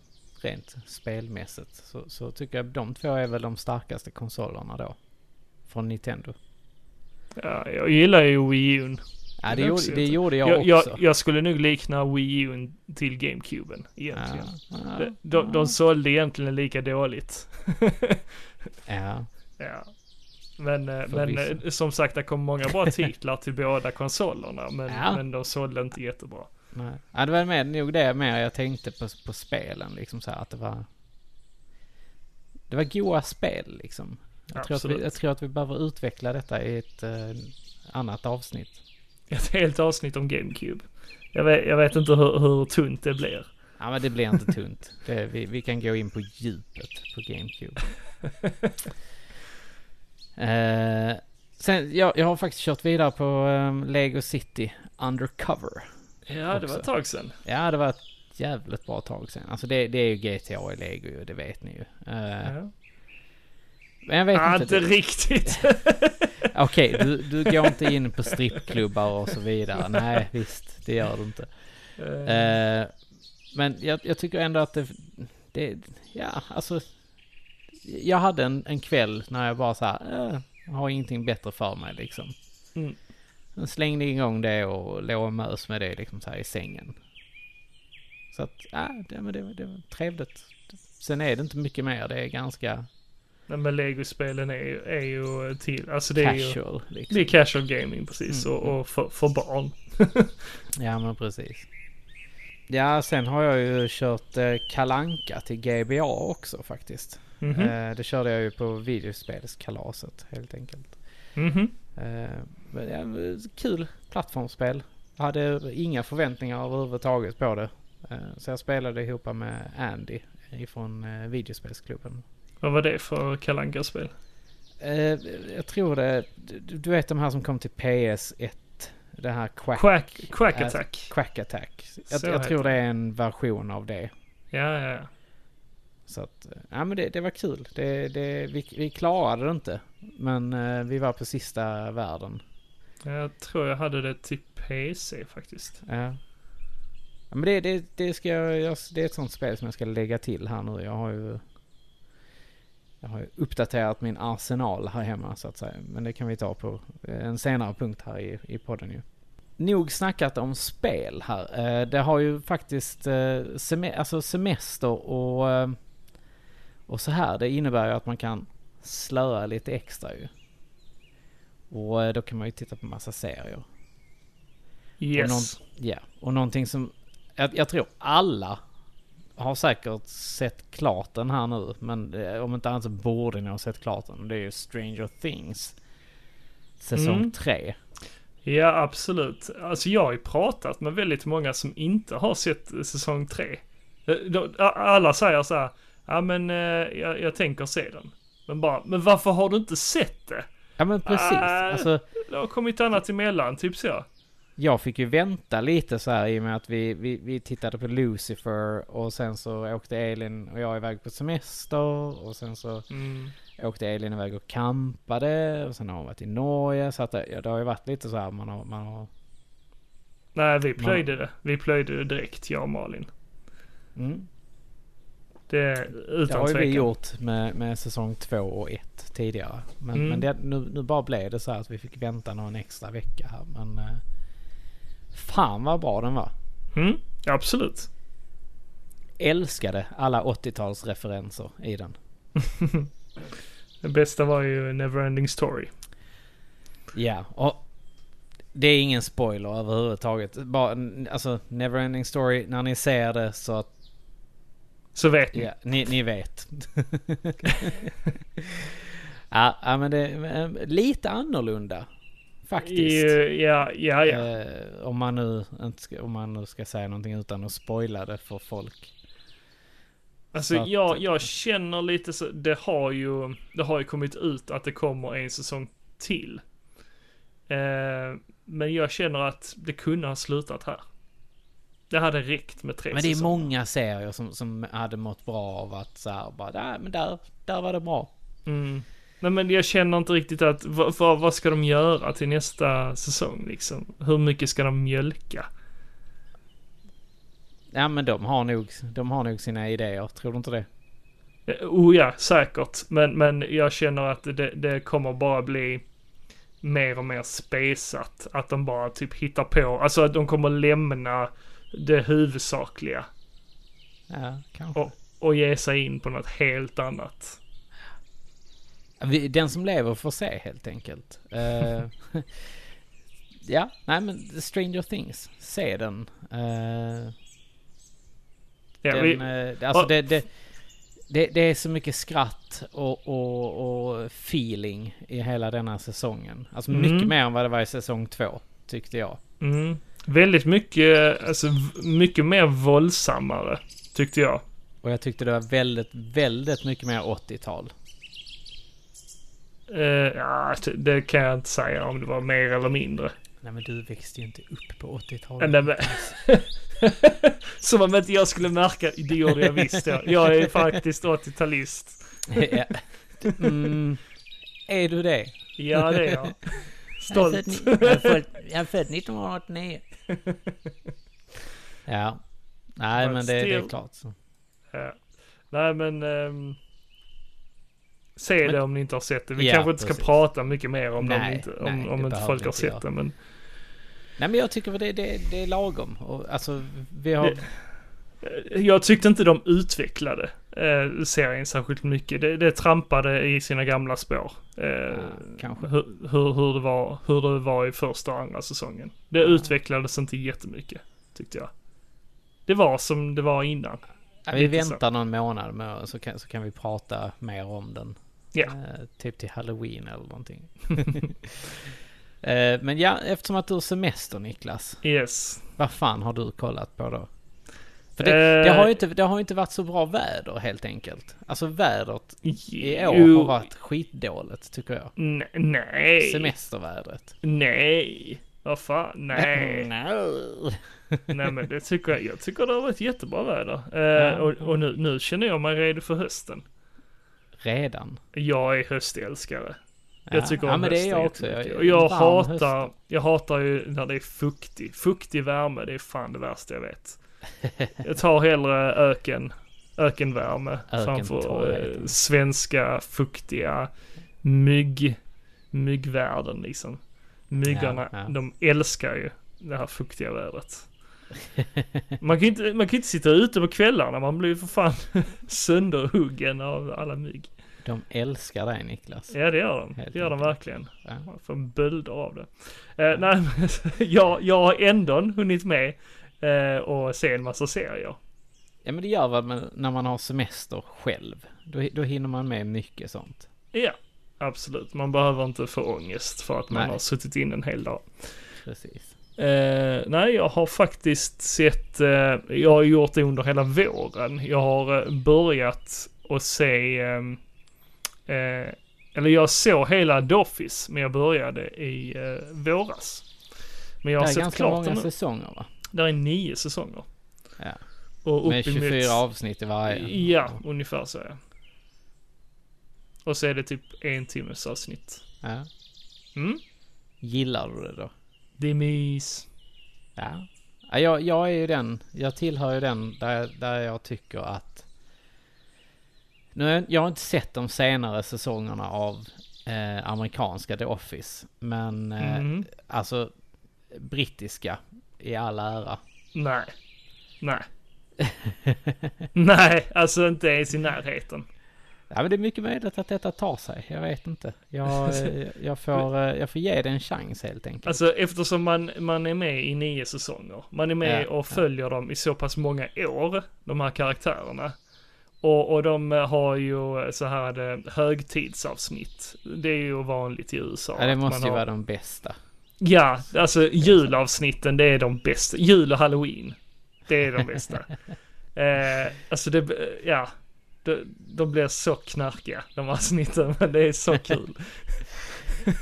rent spelmässigt. Så, så tycker jag de två är väl de starkaste konsolerna då. Från Nintendo. Ja, jag gillar ju Wii U. Ja, det, gjorde, det gjorde jag, Jag, också. jag, jag skulle nog likna Wii U till GameCuben egentligen. ja, De, de, de sålde egentligen lika dåligt. ja, Ja. Men, eh, men eh, som sagt, det kom många bra titlar till båda konsolerna. Men, Ja. men de sålde inte jättebra. nej. ja, det var med, nog det mer jag tänkte på, på spelen. Liksom så här att det var... Det var goa spel liksom. Jag tror, att vi, jag tror att vi behöver utveckla detta i ett eh, annat avsnitt. Ett helt avsnitt om GameCube. Jag vet, jag vet inte hur, hur tunt det blir. Ja men det blir inte tunt. Det, vi, vi kan gå in på djupet på GameCube. eh, sen, jag, jag har faktiskt kört vidare på um, Lego City Undercover. Ja, det var ett tag sedan. Ja, det var ett jävligt bra tag sedan. Alltså det, det är ju GTA i Lego det vet ni ju. Uh, Ja. Men jag vet Ah, inte. inte riktigt. Okej, du, du går inte in på strippklubbar och så vidare. Nej, visst, det gör du inte. Eh, men jag, jag tycker ändå att det, det, ja alltså. Jag hade en, en kväll när jag bara så här, eh, har ingenting bättre för mig liksom. Mm. Jag slängde igång det och låg och mös med det liksom så här i sängen. Så att, ja, det, det, det var trevligt. Sen är det inte mycket mer, det är ganska Men Lego-spelen är, ju- är ju till, alltså det är ju, casual liksom. det är casual gaming precis Mm, och, och för, för barn. Ja men precis. Ja sen har jag ju kört eh, Kalanka till GBA också faktiskt. Mhm. Eh, det körde jag ju på videospelskalaset helt enkelt. Mhm. Eh, men, ja, kul plattformsspel. Jag hade inga förväntningar överhuvudtaget på det. Eh, så jag spelade ihop med Andy ifrån eh, videospelsklubben. Vad var det för kalanka spel Eh, jag tror det, du, vet de här som kom till PS1. Det här Quack, Quack, Quack Äh, Attack. Quack Attack. Jag, jag tror det är en version av det. Ja, ja, ja. Så att, eh, ja men det, det var kul. Det, det, vi, vi klarade det inte. Men eh, vi var på sista världen. Jag tror jag hade det till PC faktiskt. Ja. ja men det, det, det ska jag, jag, det är ett sånt spel som jag ska lägga till här nu. Jag har ju... Jag har uppdaterat min arsenal här hemma så att säga. Men det kan vi ta på eh, en senare punkt här i, i podden ju. Nog snackat om spel här. Eh, Det har ju faktiskt eh, alltså semester och, och så här. Det innebär ju att man kan slöa lite extra ju. Och då kan man ju titta på massa serier. Yes. Ja, och någonting som jag, jag tror alla har säkert sett klart den här nu. Men eh, om inte annat så borde ni ha sett klart den. Det är ju Stranger Things. Säsong Mm. 3. Ja, absolut. Alltså jag har ju pratat med väldigt många som inte har sett eh, säsong 3. Alla säger så här, ja men eh, jag, jag tänker se den. Men bara, men varför har du inte sett det? Ja men precis. Ah. Alltså, Det har kommit annat emellan, typ så. Jag fick ju vänta lite så här i och med att vi, vi, vi tittade på Lucifer och sen så åkte Elin och jag iväg på semester och sen så Mm. åkte Elin iväg och campade och sen har hon varit i Norge så att det, ja, det har ju varit lite så här man har, man har Nej, vi plöjde det. Vi plöjde det direkt, jag och Malin. mm. Det, Det utan har ju vi gjort med, med säsong två och ett tidigare. Men, Mm. men det, nu, nu bara blev det så här att vi fick vänta någon extra vecka här. Men eh, fan vad bra den var. Mm, absolut. Älskade alla 80-talsreferenser i den. Det bästa var ju Neverending Story. Ja, och det är ingen spoiler överhuvudtaget. Bara, alltså Neverending Story, när ni ser det så att, Så vet ni. ja, ni, ni vet. ja, ja, men det är eh, lite annorlunda. Faktiskt. Ja, ja, ja. Eh, om, man nu, ska, om man nu ska säga någonting utan att spoila det för folk. Alltså så att- jag, jag känner lite så, det har ju, det har ju kommit ut att det kommer en säsong till. Eh, men jag känner att det kunde ha slutat här. Det hade räckt med tre Men det är säsonger. många serier som, som hade mått bra av att så här, bara, "Nej, men där, där var det bra. Mm. Nej men jag känner inte riktigt att, vad, vad, ska de göra till nästa säsong liksom? Hur mycket ska de mjölka? Ja men de har nog, de har nog sina idéer, tror du inte det? Eh, Oh ja, säkert. Men, men jag känner att det, det kommer bara bli mer och mer spesat. Att de bara typ hittar på, alltså att de kommer lämna det huvudsakliga Ja, kanske. och, och ge sig in på något helt annat. Den som lever får se helt enkelt. Eh, ja, nej men Stranger Things, se den. Eh, Ja, den vi, eh, alltså och- det, det, det, det är så mycket skratt och, och, och feeling i hela denna säsongen. Alltså Mm. mycket mer än vad det var i säsong två. tyckte jag. Mm. Väldigt mycket, alltså mycket mer våldsammare, tyckte jag. Och jag tyckte det var väldigt, väldigt mycket mer 80-tal. Eh, ja, det- det kan jag inte säga om det var mer eller mindre. Nej men du växte ju inte upp på 80-talet. Nej, men... Som om inte jag skulle märka, det gjorde jag visst. Jag, jag är faktiskt 80-talist. ja. mm, är du det? Ja, det är jag. Stolt. Jag är född, jag är född 1989. ja. Nej But men det, det är klart så. Ja. Nej, men... ehm, se Men- det om ni inte har sett det. Vi Ja, kanske inte ska precis. prata mycket mer om det om, Nej, inte, om, nej, om det inte folk har sett göra. det. Men Nej men jag tycker det, det, det är lagom. Och, alltså vi har... Eh, Jag tyckte inte de utvecklade eh, serien särskilt mycket. Det, det trampade i sina gamla spår. Eh, Ja, hur, hur, hur, det var, hur det var i första och andra säsongen. Det Ja. utvecklades inte jättemycket, tyckte jag. Det var som det var innan. Ja, vi lite så. väntar någon månad med, så, kan, så kan vi prata mer om den. Ja. Eh, typ till halloween eller någonting. eh, men ja, eftersom att du har semester Niklas. Yes. Vad fan har du kollat på då? För det, det, Eh. har ju inte, det har ju inte varit så bra väder helt enkelt. Alltså vädret i år Jo. har varit skitdåligt tycker jag. N- nej. Semestervädret. Nej. Vad fan, nej. no. nej men det tycker jag. Jag tycker det har varit jättebra väder. Eh, Ja. och och nu, nu känner jag mig redo för hösten. Redan. Jag är höstälskare. Ja. Jag tycker ja, om men det är jag också. Jag, Och jag hatar, höst. jag hatar ju när det är fuktig. Fuktig värme, det är fan det värsta jag vet. Jag tar hellre öken, ökenvärme framför Ökentorrheten. eh, svenska fuktiga mygg, myggvärlden liksom. Myggorna, Ja, ja. de älskar ju det här fuktiga vädret. Man kan ju inte, man kan inte sitta ute på kvällarna, man blir ju för fan sönderhuggen av alla mygg. De älskar dig Niklas. Ja det gör de, Helt det gör de verkligen. Ja. Man får bölder av det. Eh, nej, men jag, jag har ändå hunnit med eh, och se en massa serier. Ja men det gör väl med, när man har semester själv. Då, då hinner man med mycket sånt. Ja, absolut. Man behöver inte få ångest för att man Nej. har suttit in en hel dag. Precis. Eh, nej, jag har faktiskt sett, eh, jag har gjort det under hela våren. Jag har eh, börjat att se, ehm, eh, eller jag såg hela Office, men jag började i eh, våras. Men jag har det är sett ganska klart många säsonger va? Det är nio säsonger. Ja. Och Med uppemot- 24 avsnitt i varje. Ja, ungefär så ja. Och så är det typ en timmes avsnitt. ja. Mm? Gillar du det då? Det är mys. Ja. ja jag, jag är ju den, jag tillhör ju den där, där jag tycker att... Nu jag, har inte sett de senare säsongerna av eh, amerikanska The Office. Men eh, Mm. alltså brittiska i all ära. Nej. Nej. Nej, alltså inte ens i närheten. Ja men det är mycket möjligt att detta tar sig. Jag vet inte. Jag, jag, får, eh, jag får ge det en chans helt enkelt. Alltså eftersom man, man är med i nio säsonger. Man är med Ja, och ja. följer dem i så pass många år, de här karaktärerna. Och, och de har ju så här eh, högtidsavsnitt. Det är ju vanligt i USA. ja, det måste ju har- vara de bästa. Ja, alltså julavsnitten det är de bästa. Jul och halloween. Det är de bästa. eh, alltså det, ja. De, de blir så knarkiga de avsnitten, men det är så kul.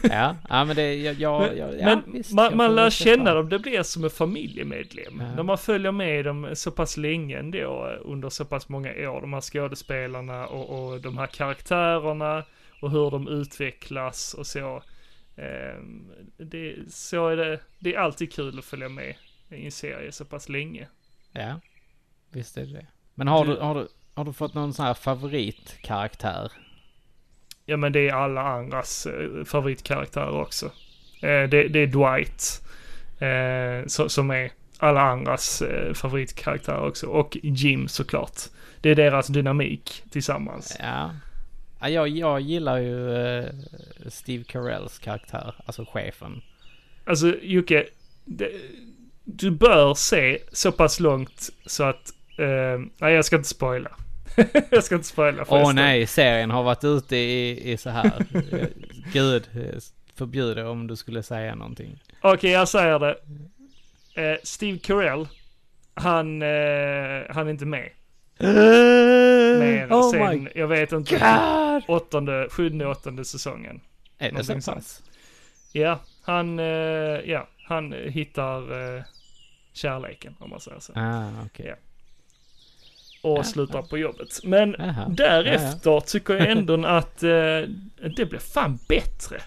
Ja, ja men det, jag, jag, Men, ja, visst, man, jag man lär känna dem, det blir som en familjemedlem. Ja. När man följer med dem så pass länge ändå, under så pass många år, de här skådespelarna och, och de här karaktärerna och hur de utvecklas och så. Ehm, det, så är det, det är alltid kul att följa med i en serie så pass länge. Ja, visst är det det. Men har Du- du, har du, har du fått någon sån här favoritkaraktär? Ja men det är alla andras eh, favoritkaraktärer också. Eh, det, det är Dwight. Eh, som är alla andras favoritkaraktärer också. Och Jim såklart. Det är deras dynamik tillsammans. Ja. ja jag, jag gillar ju Steve Carells karaktär, alltså chefen. Alltså Jocke, det, du bör se så pass långt så att... Eh, nej jag ska inte spoila. jag ska inte spoila Åh förresten. nej, serien har varit ute i, i så här. Eh, Gud, eh, förbjude om du skulle säga någonting. Okej, jag säger det. Eh, Steve Carell, han, eh, han är inte med. Mer oh sen, my jag vet inte, god! åttonde, sjunde, åttonde säsongen. Är det så pass? Ja, han, eh, ja, han hittar eh, kärleken om man säger så. Ah, okej. Ja. Och Ja, slutar på jobbet. Men Jaha. därefter tycker jag ändå att eh, det blev fan bättre.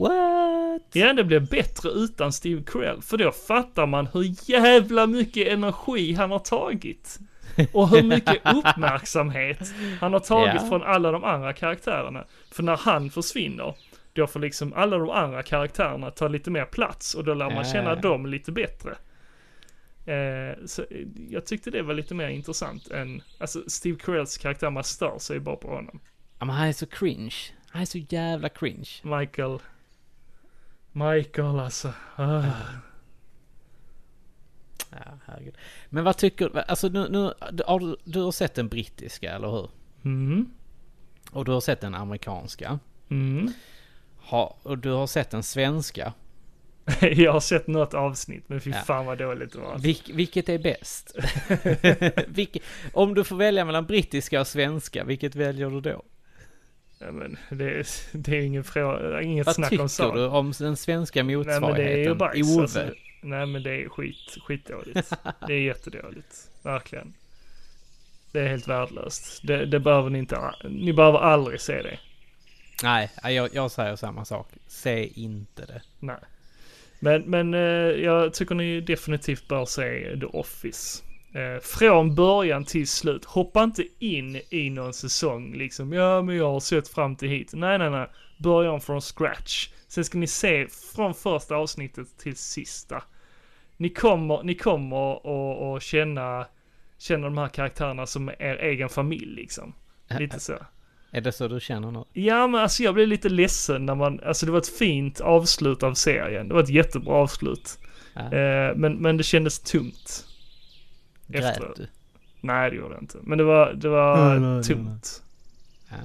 What? Ja, det blev bättre utan Steve Carell. För då fattar man hur jävla mycket energi han har tagit. Och hur mycket uppmärksamhet han har tagit Ja. från alla de andra karaktärerna. För när han försvinner, då får liksom alla de andra karaktärerna ta lite mer plats och då lär man Ja, känna ja, ja. dem lite bättre. Eh, så eh, jag tyckte det var lite mer intressant än, alltså Steve Carells karaktär, man stör sig bara på honom. Ja, men han är så cringe. Han är så jävla cringe. Michael, Michael alltså. Ah. Ja, herregud. Men vad tycker du? Alltså nu, nu du, har du, du har sett den brittiska, eller hur? Mm. Och du har sett den amerikanska. Mm. Ha, och du har sett den svenska. Jag har sett något avsnitt, men fy Ja. fan vad dåligt det var. Vilk, vilket är bäst? Vilke, om du får välja mellan brittiska och svenska, vilket väljer du då? Ja, men det, är, det är ingen fråga, inget Vad snack om tycker saken. du om den svenska Nej men det är ju motsvarigheten? bajs. Ove? Alltså, nej men det är skit, skitdåligt. det är jättedåligt. Verkligen. Det är helt värdelöst. Det, det behöver ni inte, ni behöver aldrig se det. Nej, jag, jag säger samma sak. Se inte det. Nej. Men, men eh, jag tycker ni definitivt bör se The Office. Eh, från början till slut. Hoppa inte in i någon säsong liksom. Ja, men jag har sett fram till hit. Nej, nej, nej. Börja om från scratch. Sen ska ni se från första avsnittet till sista. Ni kommer, ni kommer att att känna, känna de här karaktärerna som er egen familj liksom. Lite så. Är det så du känner nu? Ja men alltså jag blev lite ledsen när man, alltså det var ett fint avslut av serien. Det var ett jättebra avslut. Ja. Eh, men, men det kändes tungt. Grät efteråt. du? Nej det gjorde det inte. Men det var, det var Nej, nej, nej, tungt. Ja.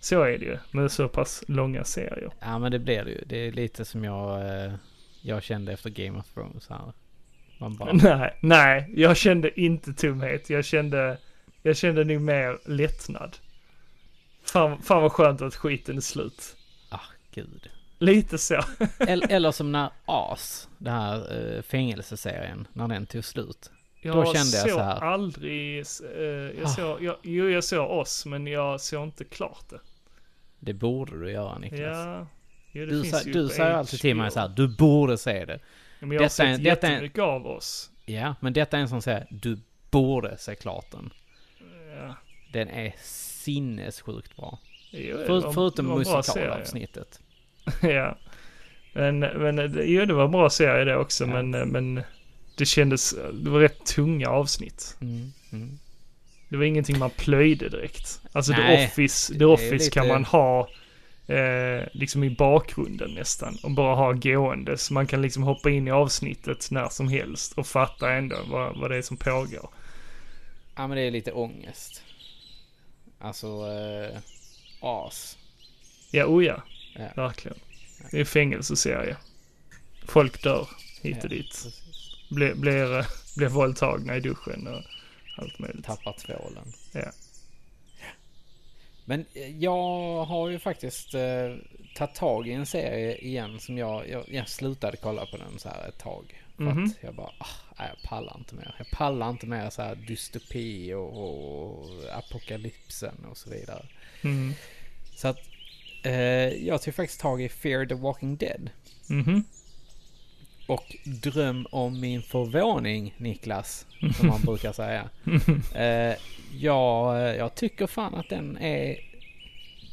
Så är det ju med så pass långa serier. ja, men det blir det ju. Det är lite som jag, eh, jag kände efter Game of Thrones här. Man bara... Nej, nej, jag kände inte tomhet. Jag kände, jag kände nog mer lättnad. Fan, fan vad skönt att skiten är slut. Ah, gud. Lite så. Eller, eller som när As, den här eh, fängelseserien, när den tog slut. Jag Då kände jag så här. aldrig, eh, jag Ah. såg, jag, jo jag såg oss men jag såg inte klart det. Det borde du göra Niklas. Ja, jo, du sa, du säger alltid till mig så här, du borde se det. Men jag har Detta är- sett detta är- jättemycket av oss. Ja, men detta är en som säger, du borde se klart den. Ja, Den är sinnessjukt bra. jo, För, var- förutom musikalavsnittet. ja. Men, men jo, det var en bra serie det också, Ja. men, men det kändes, det var rätt tunga avsnitt. Mm, mm. Det var ingenting man plöjde direkt. Alltså The Nej, Office, det The Office lite- kan man ha eh, liksom i bakgrunden nästan och bara ha gående. Så man kan liksom hoppa in i avsnittet när som helst och fatta ändå vad, vad det är som pågår. Ja, men det är lite ångest. Alltså, eh, as. Ja, oh ja. Verkligen. Det är en fängelseserie. Folk dör hit och Ja, dit. Blir, blir, eh, blir våldtagna i duschen och allt möjligt. Tappar tvålen. Ja. Men eh, jag har ju faktiskt eh, tagit tag i en serie igen som jag, jag, jag slutade kolla på den så här ett tag. För Mhm. att jag bara, ah, jag pallar inte mer. Jag pallar inte mer så här dystopi och, och apokalypsen och så vidare. Mm. Så att eh, jag tog faktiskt tag i Fear the Walking Dead. Mhm. Och dröm om min förvåning, Niklas, som man brukar säga. Eh, jag, jag tycker fan att den är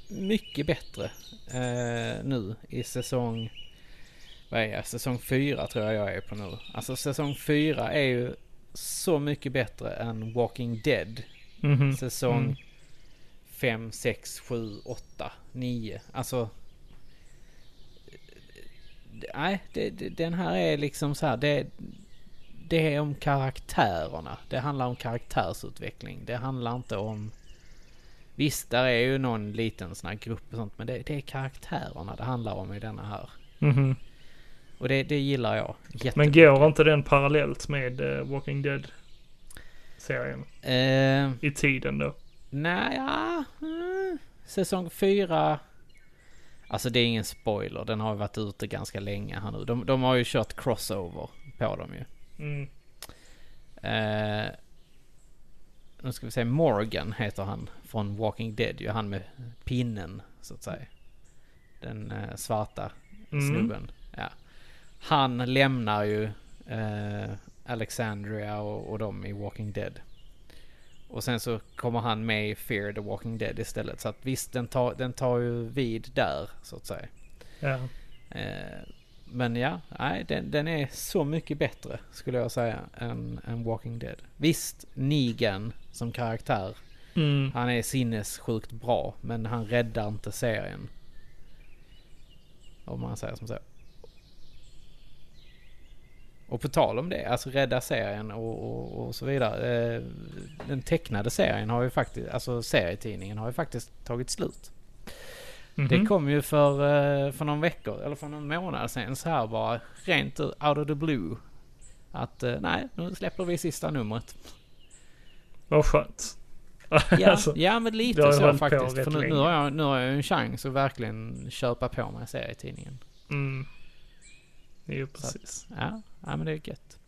mycket bättre eh, nu i säsong... Vad är jag? Säsong fyra tror jag jag är på nu. Alltså säsong fyra är ju så mycket bättre än Walking Dead. Mhm. Säsong Mm. fem, sex, sju, åtta, nio. Alltså... Nej, det, det, den här är liksom så här. Det, det är om karaktärerna. Det handlar om karaktärsutveckling. Det handlar inte om... Visst, där är ju någon liten sån här grupp och sånt. Men det, det är karaktärerna det handlar om i denna här. Mhm. Och det, det gillar jag. Men går inte den parallellt med eh, Walking Dead-serien? Eh, I tiden då? nej, ja. mm. Säsong fyra. Alltså det är ingen spoiler. Den har varit ute ganska länge här nu. De, de har ju kört crossover på dem ju. Mm. Eh, nu ska vi se, Morgan heter han från Walking Dead ju. Han med pinnen så att säga. Den eh, svarta Mm. snubben. Han lämnar ju eh, Alexandria och, och dem i Walking Dead. Och sen så kommer han med i Fear the Walking Dead istället. Så att visst, den tar, den tar ju vid där så att säga. Ja. Eh, men ja, nej, den, den är så mycket bättre skulle jag säga än, än Walking Dead. Visst, Negan som karaktär, Mm. han är sinnessjukt bra, men han räddar inte serien. Om man säger som så. Och på tal om det, alltså rädda serien och, och, och så vidare. Eh, den tecknade serien har ju faktiskt, alltså serietidningen har ju faktiskt tagit slut. Mhm. Det kom ju för, eh, för någon veckor, eller för någon månad sedan så här bara rent ut, out of the blue. Att eh, nej, nu släpper vi sista numret. Vad skönt. Ja, Alltså, ja men lite så faktiskt. För nu, nu, har jag, nu har jag en chans att verkligen köpa på mig serietidningen. mm. Jo, precis. Ja, ja men det är gött.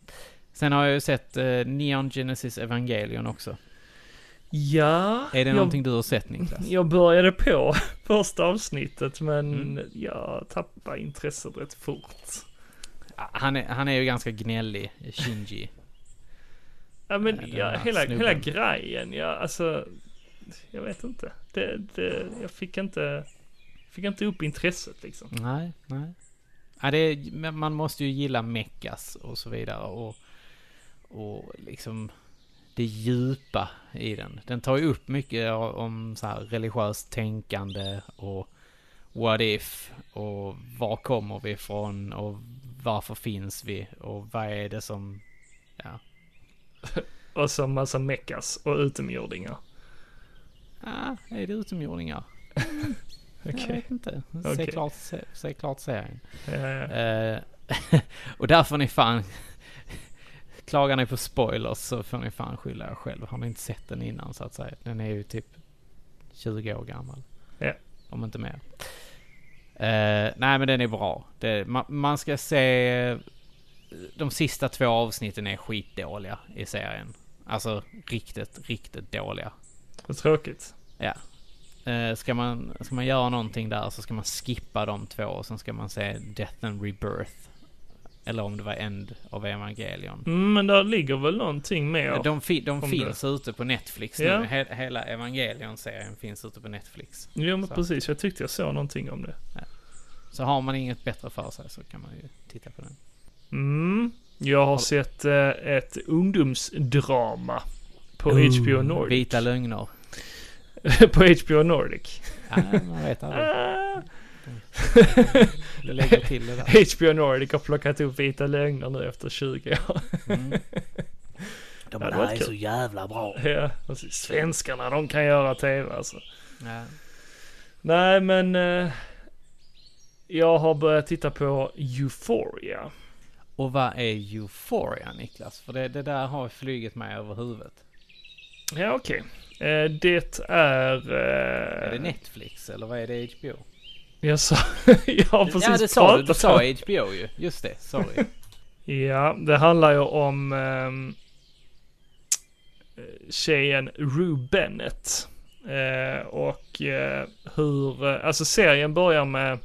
Sen har jag ju sett eh, Neon Genesis Evangelion också. Ja, Är det jag, någonting du har sett Niklas? jag började på första avsnittet men Mm. jag tappade intresset rätt fort. Han är, han är ju ganska gnällig, Shinji. Ja men Eh, den ja, hela, snubben. hela grejen, ja alltså, jag vet inte. Det, det, jag fick inte, fick inte upp intresset liksom. Nej, nej. Ja, det är, man måste ju gilla meckas och så vidare och, och liksom det djupa i den. Den tar ju upp mycket om så här religiöst tänkande och what if och var kommer vi ifrån och varför finns vi och vad är det som, ja. Och så massa meckas och utomjordingar. Ah, är det utomjordingar? Jag Okej. vet inte. Se, Okej. klart, se, se klart serien. Ja, ja. Eh, och där får ni fan... Klagar ni på spoilers så får ni fan skylla er själv. Har ni inte sett den innan så att säga. Den är ju typ 20 år gammal. Ja. Om inte mer. Eh, nej men den är bra. Det, man, man ska se... De sista två avsnitten är skitdåliga i serien. Alltså riktigt, riktigt dåliga. Vad tråkigt. Ja. Eh, ska, man, ska man göra någonting där så ska man skippa de två och sen ska man se Death and Rebirth. Eller om det var End of Evangelion. Mm, men där ligger väl någonting mer. De, fi, de finns ute på Netflix Ja. nu. He, hela Evangelion-serien finns ute på Netflix. Jo men Så. precis, jag tyckte jag såg någonting om det. Så har man inget bättre för sig så kan man ju titta på den. Mm. Jag har Har- sett eh, ett ungdomsdrama på HBO Nordic. Vita lögner. på HBO Nordic. Ja, man vet aldrig. Ah. Lägger till det där. HBO Nordic har plockat upp Vita Lögner nu efter 20 år. Mm. De Ja, där är kul. så jävla bra. ja, precis. Svenskarna, de kan göra TV alltså. Ja. Nej men, eh, jag har börjat titta på Euphoria. Och vad är Euphoria Niklas? För det, det där har flugit mig över huvudet. Ja okej. Eh, det är... Är det Eh, Netflix eller vad är det HBO? jag sa, jag har precis ja det sa du, du sa HBO ju. Just det, sorry. Ja, det handlar ju om ehm, tjejen Rue Bennett. Eh, och eh, hur, eh, alltså serien börjar med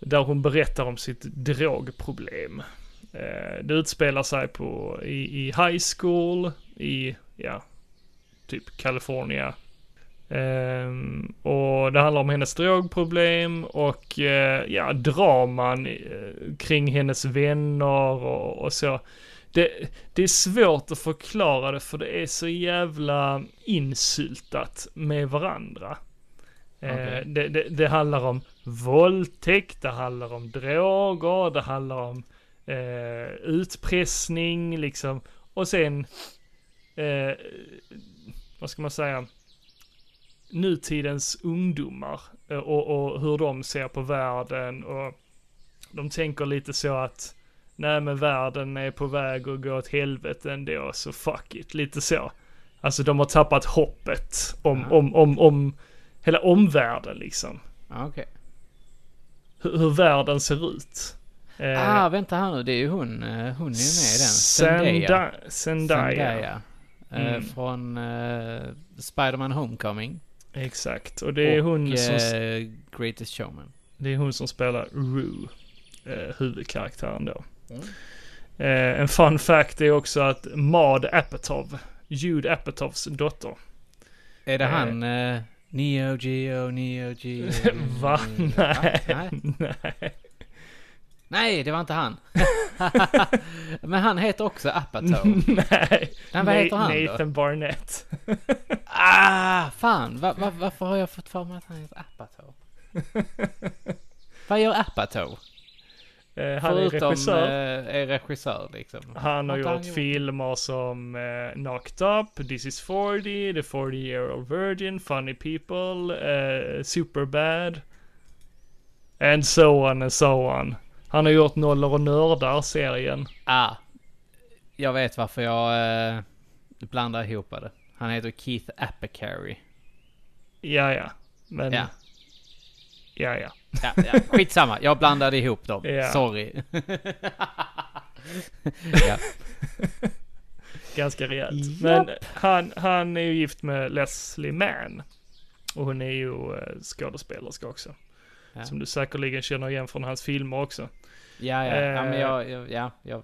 där hon berättar om sitt drogproblem. Eh, det utspelar sig på, i, i high school i, ja, typ California. Ehm, och det handlar om hennes drogproblem och eh, ja, draman eh, kring hennes vänner och, och så. Det, det är svårt att förklara det för det är så jävla insyltat med varandra. Eh, Okej. det, det, det handlar om våldtäkt, det handlar om droger, det handlar om utpressning liksom. Och sen, vad ska man säga, nutidens ungdomar eh, och, och hur de ser på världen och de tänker lite så att nej men världen är på väg att gå åt helvete ändå, så fuck it, lite så. Alltså de har tappat hoppet om, Ja. om, om, om hela omvärlden liksom. Ja, Okej. Hur, hur världen ser ut. Eh, Ah, vänta här nu. Det är ju hon. eh, Hon är ju med i den. Zendaya. Zendaya. Zendaya. Eh, Mm. Från uh, Spider-Man Homecoming. Exakt, och det är och hon som, eh, Greatest Showman. det är hon som spelar Rue, eh, huvudkaraktären då. Mm. Eh, en fun fact är också att Maud Apatow, Jude Apatows dotter. Är det Eh. han? Uh, Neo Geo, Neo Geo. Va? Nej. Nej. Nej. Nej, det var inte han. Men han heter också Apatow. Nej. Men vad heter han då? Nathan Barnett. Ah, fan. Va, va, varför har jag fått för mig att han heter Apatow? Vad gör Apatow? Eh, han är Förutom regissör. eh, är regissör liksom. Han har gjort filmer som eh, Knocked Up, This is 40, The 40 Year Old Virgin, Funny People, eh, Superbad. And so on and so on. Han har gjort Nollor och Nördar-serien. Ah, jag vet varför jag eh, blandar ihop det. Han heter Keith Apicary. Ja, ja. Men... Ja. Ja, ja. Ja, ja, skitsamma, jag blandade ihop dem. Ja. Sorry. ja. Ganska rejält. Japp. Men han, han är ju gift med Leslie Mann. Och hon är ju eh, skådespelerska också. Ja. Som du säkerligen känner igen från hans filmer också. Ja, ja, ja, men Eh. jag, jag, ja, jag,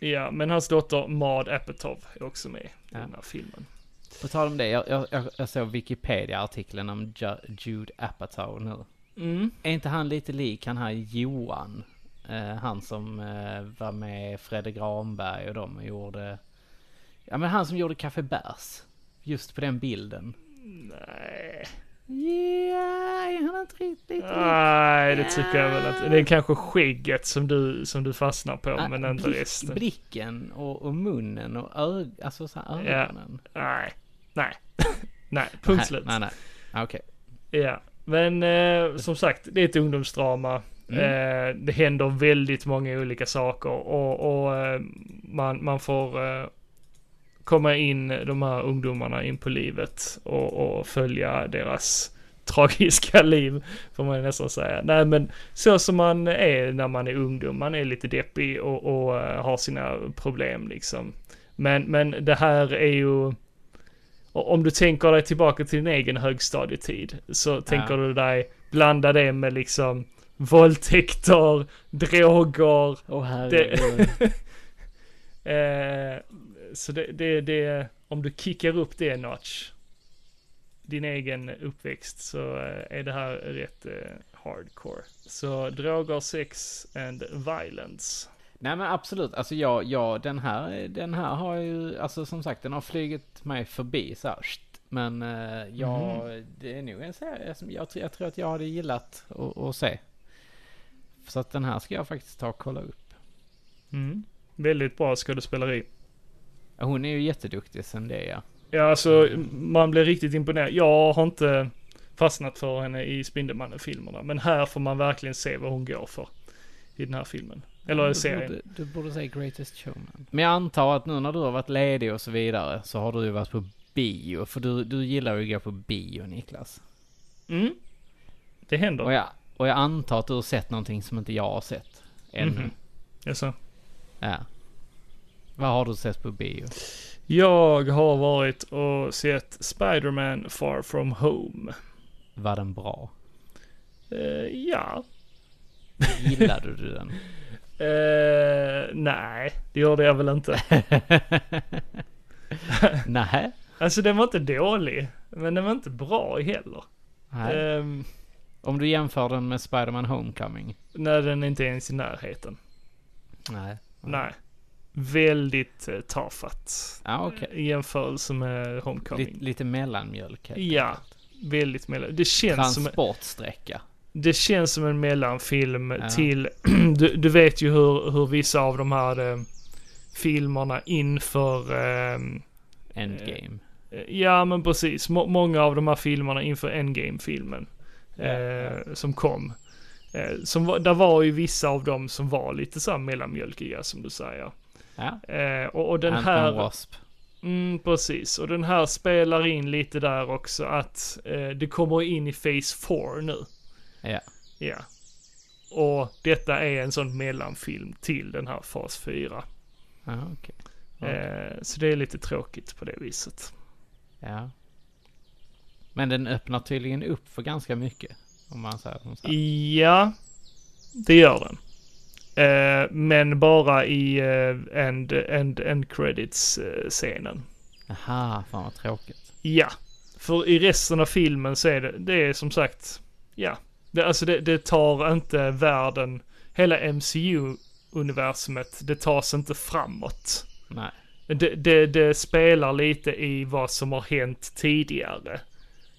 Ja, men hans dotter Maud Apatow är också med i Ja. den här filmen. på tal om det, jag, jag, jag- såg Wikipedia-artikeln om Ju- Jude Apatow nu. Mm. Är inte han lite lik han här Johan? Eh, han som eh, var med Fredde Granberg och de och gjorde... Ja men han som gjorde Café Bärs. Just på den bilden. Nej. Ja, är han inte riktigt? Nej, det tycker jag väl inte. Det är kanske skägget som du, som du fastnar på, Ah, men inte blick- resten. Blicken och, och munnen och ög, alltså så här Ja. ögonen. Nej. Nej. Nej, punkt slut. Nej, nej. Okej. Ja, men eh, som sagt, det är ett ungdomsdrama. Mm. Eh, det händer väldigt många olika saker och, och eh, man, man får eh, komma in de här ungdomarna in på livet och, och följa deras tragiska liv, får man nästan säga. Nej men så som man är när man är ungdom, man är lite deppig och, och eh, har sina problem liksom. Men, men det här är ju, om du tänker dig tillbaka till din egen högstadietid, så tänker du dig blanda det med liksom våldtäkter, droger, Åh det, eh, så det, det, det, om du kickar upp det notch, din egen uppväxt, så eh, är det här rätt eh, hardcore. Så droger, sex and violence. Nej men absolut, alltså jag, jag, den här, den här har ju, alltså som sagt den har flugit mig förbi så här. Men eh, jag, Mhm. det är nog en serie som jag, tror- jag tror att jag hade gillat att se. Så att den här ska jag faktiskt ta och kolla upp. Mm. Väldigt bra skådespeleri. Hon är ju jätteduktig sen det ja. Ja, alltså man blir riktigt imponerad. Jag har inte fastnat för henne i Spindelmannen-filmerna, men här får man verkligen se vad hon går för i den här filmen. Eller du serien. Borde, du borde säga Greatest Showman. Men jag antar att nu när du har varit ledig och så vidare så har du ju varit på bio. För du, du gillar ju att gå på bio Niklas. Mm. Det händer. Och jag, och jag antar att du har sett någonting som inte jag har sett. Ännu. Mhm. Jaså? Ja. Vad har du sett på bio? Jag har varit och sett Spider-Man Far From Home. Var den bra? Eh, ja. Gillade du den? Eh, nej, det gjorde jag väl inte. Nej. Alltså den var inte dålig, men den var inte bra heller. Nej. Ehm, Om du jämför den med Spider-Man Homecoming? när den inte är ens i närheten. Nej. Nej. Väldigt eh, tafatt. Ja, okej. I jämförelse med Homecoming. Lite, lite mellanmjölk Ja, enkelt. väldigt mellan. Det känns, som, Transportsträcka. det känns som en mellanfilm Ja. till, du, du vet ju hur, hur vissa av de här eh, filmerna inför, ehm, Endgame. eh, ja men precis, Må, många av de här filmerna inför Endgame-filmen. Ja, eh, som kom. Eh, som där var ju vissa av dem som var lite så här mellanmjölkiga som du säger. Ja. Eh, och, och den Ant-Man här... Wasp. Mm, precis. Och den här spelar in lite där också att eh, det kommer in i Phase 4 nu. Ja. Ja. Och detta är en sån mellanfilm till den här fas 4. Ja, okej. Ja. Eh, så det är lite tråkigt på det viset. Ja. Men den öppnar tydligen upp för ganska mycket. Om man säger som så. här. Ja, det gör den. Eh, men bara i eh, end, end, end credits eh. Aha, fan vad tråkigt. Ja, för i resten av filmen så är det, det är som sagt, ja. Det, alltså det, det tar inte världen, hela MCU-universumet, det tas inte framåt. Nej. Det, det, det spelar lite i vad som har hänt tidigare.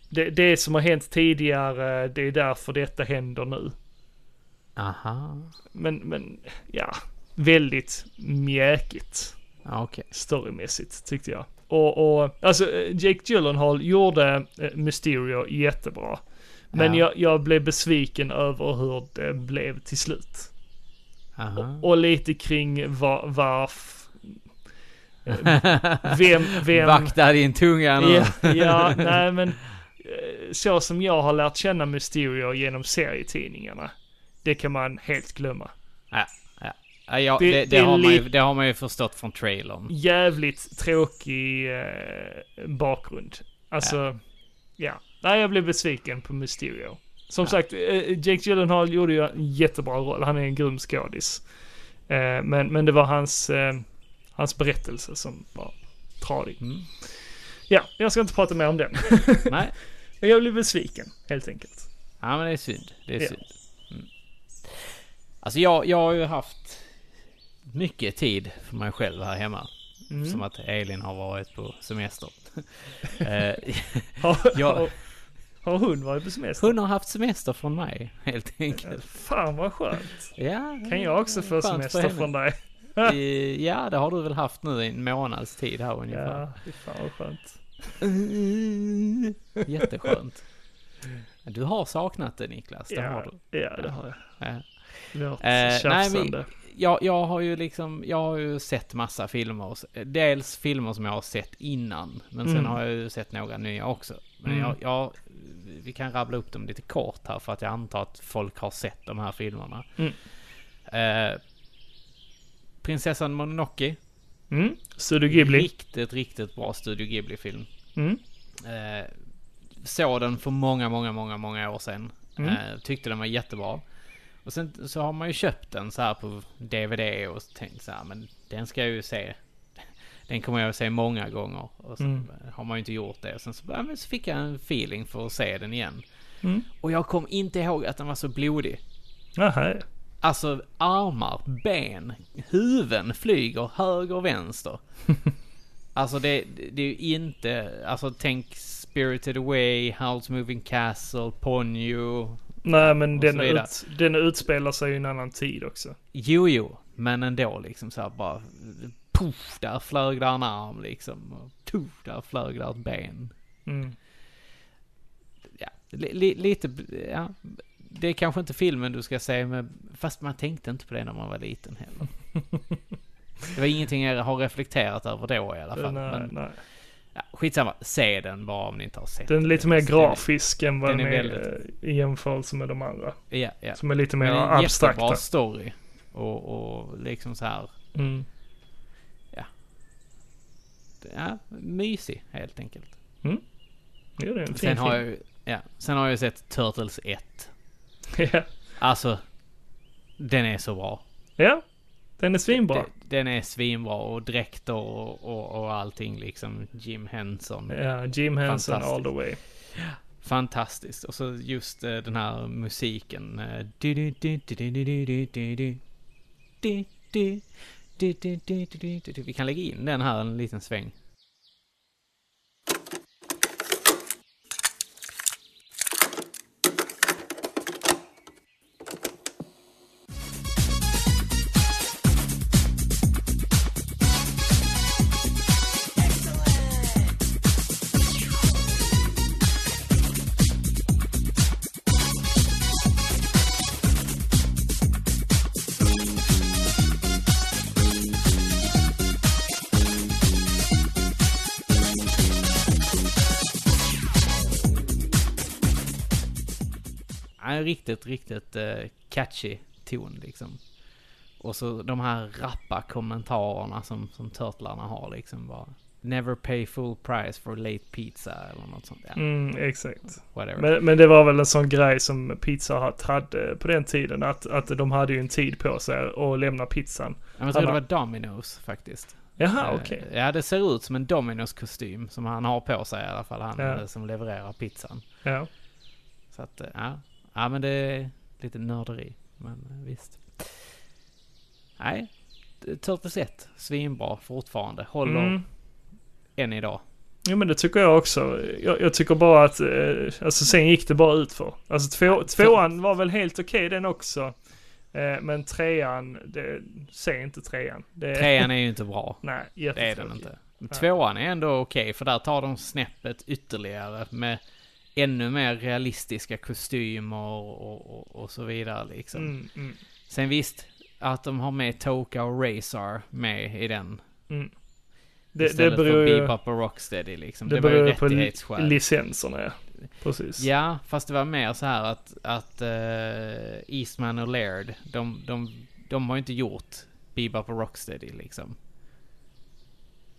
Det, det som har hänt tidigare, det är därför detta händer nu. Aha. Men, men ja, väldigt mjäkigt Ja, okej. storymässigt tyckte jag. Och, och alltså Jake Gyllenhaal gjorde eh, Mysterio jättebra. Men Ja. jag, jag blev besviken över hur det blev till slut. Aha. Och lite kring var, varf... Vem, vem... Vakta din tunga nu. Ja, ja, nej men eh, så som jag har lärt känna Mysterio genom serietidningarna. Det kan man helt glömma. Ja, ja. Ja, ja, Det- det, det, har man ju, det har man ju förstått från trailern. Jävligt tråkig eh, bakgrund. Alltså, ja. Nej, jag blev besviken på Mysterio. Som Ja. sagt, eh, Jake Gyllenhaal gjorde ju en jättebra roll. Han är en grym skådis. Eh, men, men det var hans, eh, hans berättelse som var tradig. Mm. Ja, jag ska inte prata mer om den. Nej, jag blev besviken, helt enkelt. ja men det är synd. Det är Ja. synd. Alltså jag, jag har ju haft mycket tid för mig själv här hemma. Mm. Som att Elin har varit på semester. Eh, Har, Ja. har, har hon varit på semester? Hon har haft semester från mig, helt enkelt. Fan vad skönt. Ja, Kan jag också få semester från dig? Eh, Ja, det har du väl haft nu i en månads tid här ungefär. Ja, fy fan vad skönt. Jätteskönt. Du har saknat det Niklas, det har Ja, du. ja, det har jag. Ja. Vårt Eh, nej. Jag, jag har ju liksom, jag har ju sett massa filmer. Dels filmer som jag har sett innan, men sen Mm. har jag ju sett några nya också. Men Mm. jag, jag, vi kan rabbla upp dem lite kort här för att jag antar att folk har sett de här filmerna. Mm. Eh, Prinsessan Mononoke. Mm. Studio Ghibli. Riktigt, riktigt bra Studio Ghibli-film. Mm. Eh, såg den för många, många, många, många år sedan. Mm. Eh, tyckte den var jättebra. Och sen så har man ju köpt den så här på DVD och tänkt så här, men den ska jag ju se. Den kommer jag att se många gånger. Och så Mm. har man ju inte gjort det. Och sen så, ja, men så fick jag en feeling för att se den igen. Mm. Och jag kom inte ihåg att den var så blodig. Jaha. Alltså armar, ben, huvuden flyger höger och vänster. alltså det, det är ju inte, alltså tänk Spirited Away, Howl's Moving Castle, Ponyo. Nej men den, ut, den utspelar sig i en annan tid också. Jo, jo, men ändå liksom så här bara, puff, där flög där en arm liksom. Och tuff, där flög där ett ben. Mm. Ja, li, lite, ja. Det är kanske inte filmen du ska se med, fast man tänkte inte på det när man var liten heller. Det var ingenting jag har reflekterat över då i alla fall. nej, men, nej. Ja, skitsamma, se den bara om ni inte har sett Den är lite mer Den- grafisk än vad den den är väldigt- eh, i jämförelse med de andra. Ja, ja. Som är lite mer Men en abstrakta. jättebra story. Och, och liksom så här, Mm. ja, mysig helt enkelt. Ja, det är en fin Sen har film. jag ju, ja, sen har jag sett Turtles 1. ja. Alltså, den är så bra. ja, den är svinbra. Den, den är svinbra och dräkter och, och, och allting liksom. Jim Henson. Ja, Jim Henson all the way. Fantastiskt. Och så just uh, den här musiken. Vi kan lägga in den här en liten sväng. Riktigt, riktigt eh, catchy ton liksom. Och så de här rappa kommentarerna som, som Turtlarna har liksom bara. Never pay full price for late pizza eller något sånt. Ja, Mm, exakt. whatever. Men, men det var väl en sån grej som Pizza Hut hade på den tiden. Att, att de hade ju en tid på sig att lämna pizzan. Ja, jag tror det var Domino's faktiskt. Jaha, Eh, okej. Ja, det ser ut som en Domino's kostym som han har på sig i alla fall. Han Ja. eh, som levererar pizzan. Ja. Så att, eh, ja. Ja, men det är lite nörderi. Men eh, visst. Nej. Turtles 1, svinbra fortfarande. Håller Mm. än idag. Jo men det tycker jag också. Jag, jag tycker bara att, eh, alltså sen gick det bara ut för. Alltså två, tvåan var väl helt okej den också. Eh, men trean, det, se inte trean. Det, Trean är ju inte bra. Nej, Det är den inte. Men tvåan är ändå okej, för där tar de snäppet ytterligare med ännu mer realistiska kostymer och, och, och så vidare liksom. Mm, mm, Sen visst, att de har med Toka och Razor med i den. mm. Det, det istället beror för Bebop och Rocksteady liksom. det Det, var ju ju på li- rättighetsskäl. licenserna ja. Precis. Ja, fast det var mer så här att, att eh, Eastman och Laird, de, de, de har ju inte gjort Bebop och Rocksteady liksom.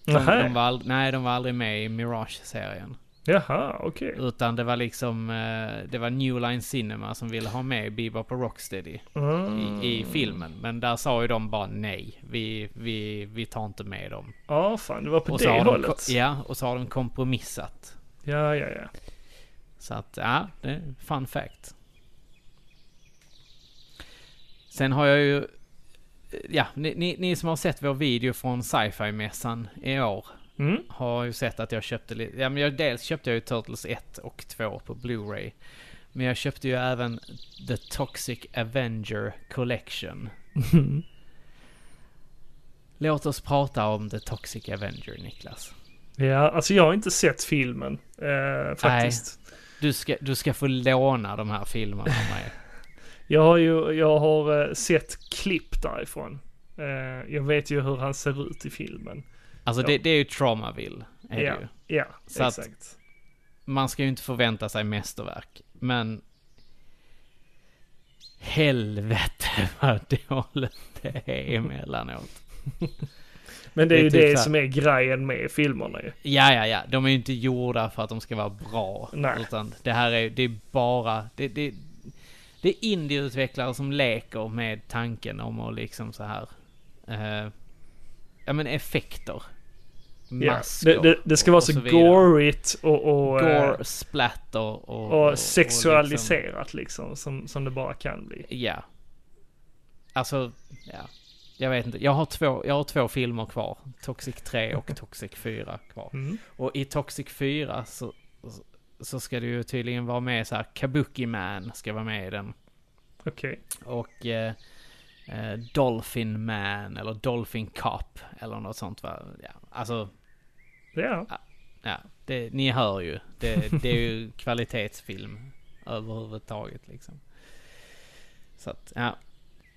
De, de var nej, de var aldrig med i Mirage-serien. Jaha, okej. Utan det var liksom, eh, det var New Line Cinema som ville ha med Bebop och Rocksteady Mm. i, i filmen. Men där sa ju de bara nej, vi, vi, vi tar inte med dem. Ja, fan det var på och det de, hållet. ko- ja, och så har de kompromissat. Ja, ja, ja. Så att, ja, det är fun fact. Sen har jag ju, ja, ni, ni, ni som har sett vår video från sci-fi-mässan i år Mm. har ju sett att jag köpte lite, ja men jag, dels köpte jag ju Turtles 1 och 2 på Blu-ray. Men jag köpte ju även The Toxic Avenger Collection. Låt oss prata om The Toxic Avenger, Niklas. Ja, alltså jag har inte sett filmen. Eh, faktiskt. Du ska, du ska få låna de här filmerna av mig. Jag har ju, jag har eh, sett klipp därifrån. Eh, jag vet ju hur han ser ut i filmen. Alltså Ja. det, det är ju Traumaville, är Ja. ju. Ja, Så exakt. Man ska ju inte förvänta sig mästerverk, men... Helvete vad dåligt det är emellanåt. Men det är det är ju typ det här- som är grejen med filmerna ju. Ja, ja, ja. De är ju inte gjorda för att de ska vara bra. Nej. Utan det här är, det är bara... Det, det, det är indieutvecklare som leker med tanken om att liksom så här... eh, ja men effekter. Ja. Masker. Det, det, det ska vara så, vidare. gorigt och, och, eh, Gore, splatter och... och, liksom- sexualiserat liksom, som, som det bara kan bli. Ja. Alltså, ja. Jag vet inte. Jag har två, jag har två filmer kvar. Toxic 3 och Toxic 4 kvar. Mm. Och i Toxic 4 så, så ska det ju tydligen vara med så här, Kabuki Man ska vara med i den. Okej. Och eh, eh, Dolphin Man eller Dolphin Cop eller något sånt va. Ja, alltså, Ja. ja, det, ni hör ju. Det, det är ju kvalitetsfilm överhuvudtaget liksom. Så att, ja.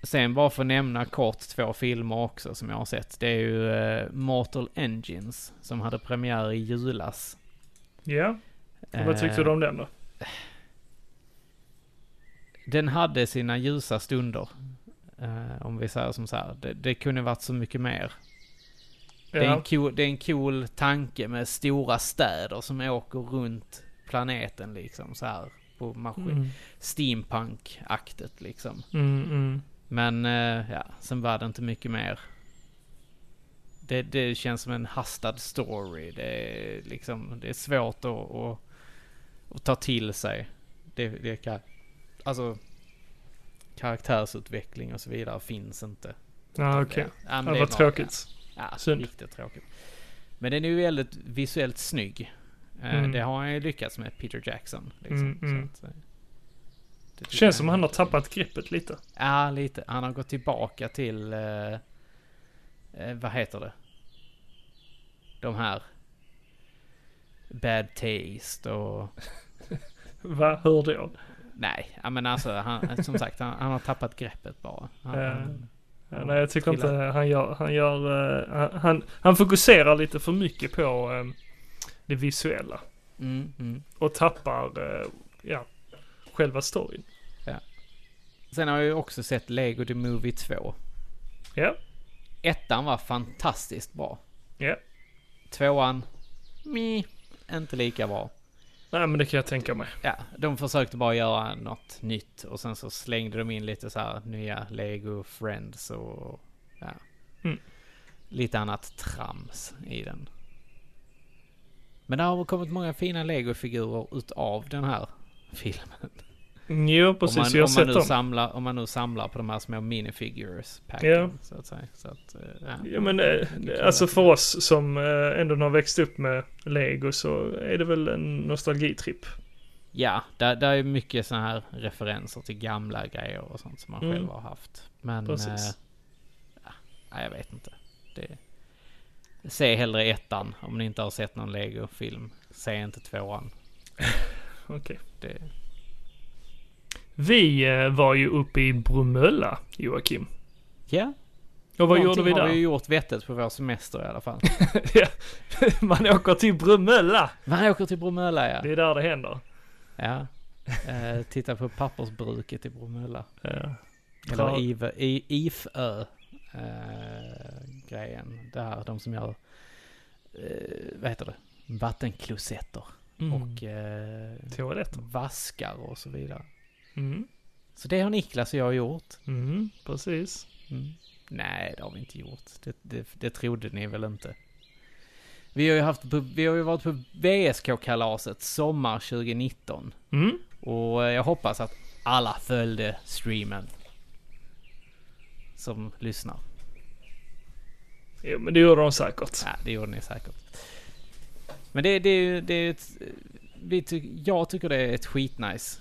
Sen bara för att nämna kort två filmer också som jag har sett. Det är ju eh, Mortal Engines som hade premiär i julas. Ja. Och vad tyckte Eh, du om den då? Den hade sina ljusa stunder. Eh, om vi säger som så här. Det, det kunde varit så mycket mer. Det, är en cool, det är en cool tanke med stora städer som åker runt planeten liksom så här. På maskin. Mm. Steampunk-aktigt liksom. Mm, mm. Men eh, ja, sen var det inte mycket mer. Det, det känns som en hastad story. Det är liksom, det är svårt att, att, att ta till sig. Det, det kan, alltså karaktärsutveckling och så vidare finns inte. Ja, okej. Ja, Det var tråkigt. Ja, ja Synd. riktigt tråkigt. Men den är ju väldigt visuellt snygg. Eh, Mm. Det har han ju lyckats med, Peter Jackson. Liksom. Mm, mm. Att, eh, det Känns som han har tappat greppet lite. Ja, lite. Han har gått tillbaka till... Eh, eh, vad heter det? De här... Bad Taste och... Va? Hur då? Nej, men alltså han, som sagt, han, han har tappat greppet bara. Han, han, Ja, nej, jag tycker Killar. inte han gör, han gör, eh, han- han, fokuserar lite för mycket på eh, det visuella. mm, mm, Och tappar, eh, ja, själva storyn. ja. Sen har jag ju också sett Lego The Movie 2. Ja, Ettan var fantastiskt bra. ja. Tvåan, mi, inte lika bra. Nej men det kan jag tänka mig. Ja, de försökte bara göra något nytt och sen så slängde de in lite så här nya Lego Friends och ja. Mm. Lite annat trams i den. Men det har kommit många fina Lego-figurer utav den här filmen. Jo, precis. om man, jag om, man nu dem. samlar, om man nu samlar på de här små minifigures packen, Ja. så att säga. Så att, eh, ja. Ja men eh, Det alltså för oss som eh, ändå har växt upp med Lego så är det väl en nostalgitripp. Ja, där, där är mycket sådana här referenser till gamla grejer och sånt som man Mm. själv har haft. Men... Precis. Eh, ja, jag vet inte. Det, se hellre ettan om ni inte har sett någon Lego-film. Se inte tvåan. Okej. Det, Vi eh, var ju uppe i Bromölla, Joakim. ja, Och vad gjorde någonting vi har där? vi ju gjort vettet på vår semester i alla fall. Ja, Man åker till Bromölla! Man åker till Bromölla ja. Det är där det händer. ja. Eh, titta på pappersbruket i Bromölla. Ja. Eller Ive, I, Ifö eh, grejen. Det här, de som gör, eh, vad heter det, vattenklosetter Mm. och eh, Toaletter. vaskar och så vidare. Mm. Så det har Niklas och jag gjort. Mm, precis. Mm. Nej, det har vi inte gjort. Det, det, det trodde ni väl inte. Vi har ju, haft vi har ju varit på VSK-kalaset sommar 2019. Mm. Och jag hoppas att alla följde streamen. Som lyssnar. Jo, men det gjorde de säkert. Ja, det gjorde ni säkert. Men det, det, är ju- det är ett, vi ty, jag tycker det är ett skitnice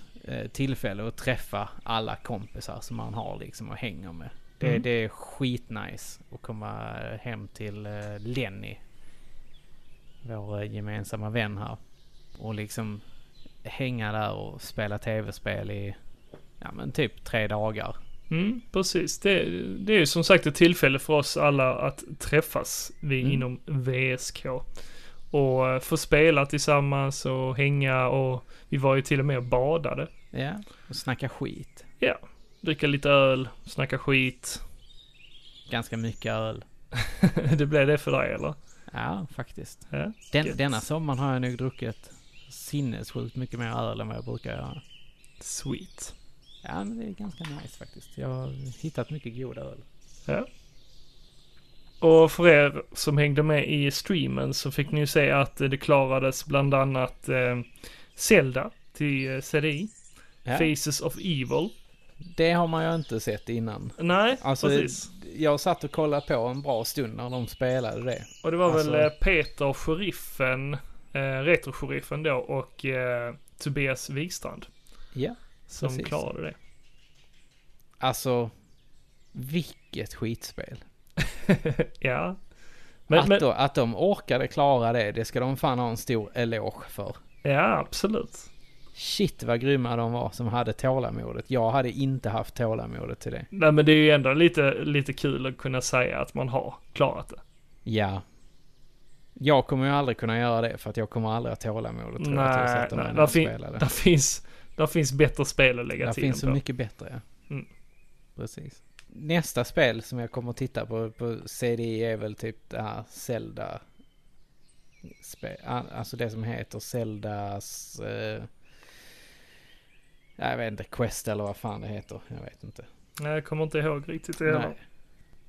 tillfälle att träffa alla kompisar som man har liksom och hänger med. Det, Mm. det är skitnice att komma hem till eh, Lenny. Vår eh, gemensamma vän här. Och liksom hänga där och spela tv-spel i, ja men typ tre dagar. Mm, precis. Det, det är ju som sagt ett tillfälle för oss alla att träffas vi Mm. inom VSK. Och eh, få spela tillsammans och hänga och vi var ju till och med och badade. Ja, och snacka skit. Ja, dricka lite öl, snacka skit. Ganska mycket öl. det blev det för dig eller? Ja, faktiskt. Ja. Den, denna sommaren har jag nog druckit sinnessjukt mycket mer öl än vad jag brukar göra. Sweet. Ja, men det är ganska nice faktiskt. Jag har hittat mycket god öl. Ja. Och för er som hängde med i streamen så fick ni ju se att det klarades bland annat eh, Zelda till eh, CDI. Ja, Faces of Evil. det har man ju inte sett innan. Nej, Alltså, precis. jag satt och kollade på en bra stund när de spelade det. Och det var alltså- väl eh, Peter Sheriffen, eh, Retro-sheriffen då och eh, Tobias Wikstrand Ja. som Precis. klarade det. Alltså, vilket skitspel. ja. Men, att, men, då, att de orkade klara det, det ska de fan ha en stor eloge för. ja, absolut. Shit vad grymma de var som hade tålamodet. Jag hade inte haft tålamodet till det. Nej men det är ju ändå lite, lite kul att kunna säga att man har klarat det. Ja. Jag kommer ju aldrig kunna göra det för att jag kommer aldrig ha tålamodet tror jag till att Nej, sätta mig nej där, fin- där, finns, där finns bättre spel att lägga Där tiden finns så på. mycket bättre ja. Mm. Precis. Nästa spel som jag kommer att titta på på CD är väl typ det här Zelda. Spel, alltså det som heter Zeldas... Eh, jag vet inte, Quest eller vad fan det heter. Jag vet inte. Nej, jag kommer inte ihåg riktigt det heller.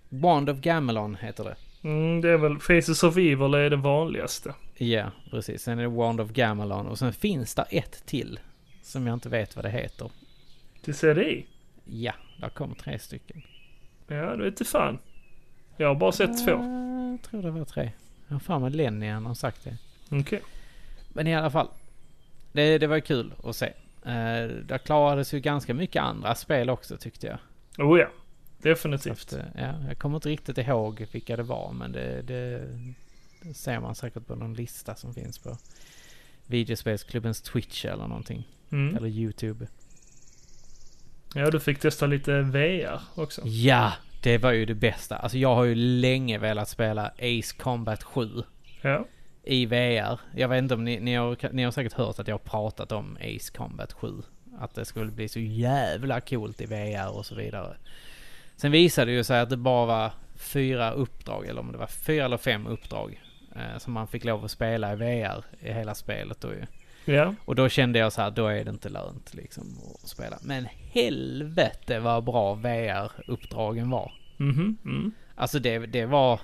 Wand of Gamelon heter det. Mm, det är väl Faces of Evil är det vanligaste. Ja, precis. Sen är det Wand of Gamelon och sen finns det ett till. Som jag inte vet vad det heter. Till CDI? Ja, där kommer tre stycken. Ja, det vet fan. Jag har bara sett två. Eh, Jag tror det var tre. Jag har fan med Lenny har sagt det. Okej. Men i alla fall. Det, det var kul att se. Uh, där klarades ju ganska mycket andra spel också tyckte jag. Oh ja. Definitivt. att, eh, ja, jag kommer inte riktigt ihåg vilka det var men det, det, det ser man säkert på någon lista som finns på videospelsklubbens Twitch eller någonting. Mm. Eller YouTube. Ja, du fick testa lite VR också. Ja, det var ju det bästa. Alltså jag har ju länge velat spela Ace Combat 7 Ja. i VR. Jag vet inte om ni, ni, har, ni har säkert hört att jag har pratat om Ace Combat 7. Att det skulle bli så jävla coolt i VR och så vidare. Sen visade det ju sig att det bara var fyra uppdrag, eller om det var fyra eller fem uppdrag. Eh, som man fick lov att spela i VR i hela spelet då ju. Ja. Och då kände jag så här, då är det inte lönt liksom att spela. Men helvete vad bra VR-uppdragen var. Mhm. Mm. Alltså det, det var...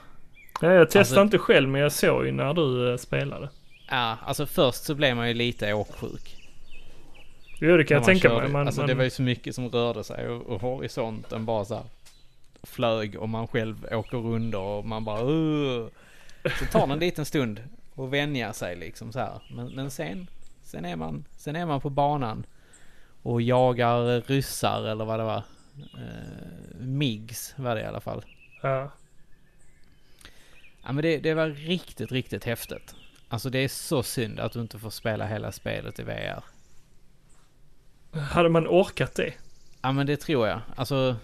Ja, jag testade Alltså- inte själv men jag såg ju när du eh, spelade. Ja, alltså först så blev man ju lite åksjuk. Jo det kan jag tänka körde. mig. Man, alltså man, det var ju så mycket som rörde sig och, och horisonten bara så här flög och man själv åker runt och man bara uh. Så tar det en liten stund att vänja sig liksom så här. Men, men sen, sen är man, sen är man på banan och jagar ryssar eller vad det var. Eh, MIGs var det i alla fall. ja. Ja men det, det var riktigt, riktigt häftigt. Alltså det är så synd att du inte får spela hela spelet i VR. Hade man orkat det? Ja men det tror jag. Alltså.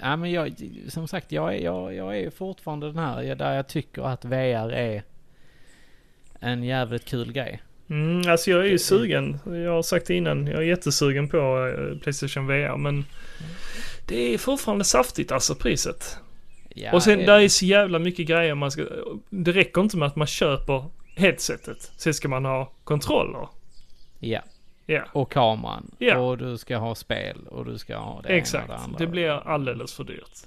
Ja men jag, som sagt jag är, jag, jag är fortfarande den här där jag tycker att VR är en jävligt kul grej. Mm, alltså jag är ju sugen. Jag har sagt det innan. Jag är jättesugen på eh, Playstation VR men det är fortfarande saftigt alltså priset. Ja, och sen det- där är så jävla mycket grejer man ska... Det räcker inte med att man köper headsetet. Sen ska man ha kontroller. Ja, Ja, och kameran. Ja. Och du ska ha spel och du ska ha det ena och exakt. det andra. Det blir alldeles för dyrt.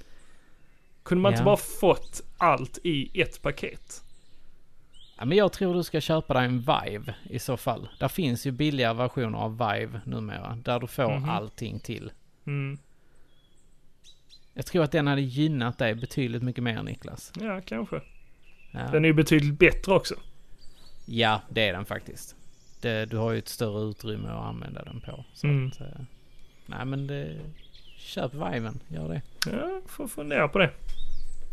Kunde man inte Ja. bara fått allt i ett paket? Ja, men jag tror du ska köpa dig en Vive i så fall. Där finns ju billiga versioner av Vive numera. Där du får Mhm. allting till. Mm. Jag tror att den hade gynnat dig betydligt mycket mer Niklas. Ja, kanske. Ja. Den är ju betydligt bättre också. Ja, det är den faktiskt. Det, du har ju ett större utrymme att använda den på. Så Mm. att, eh, nej men det, köp Viven, gör det. Ja, får fundera på det.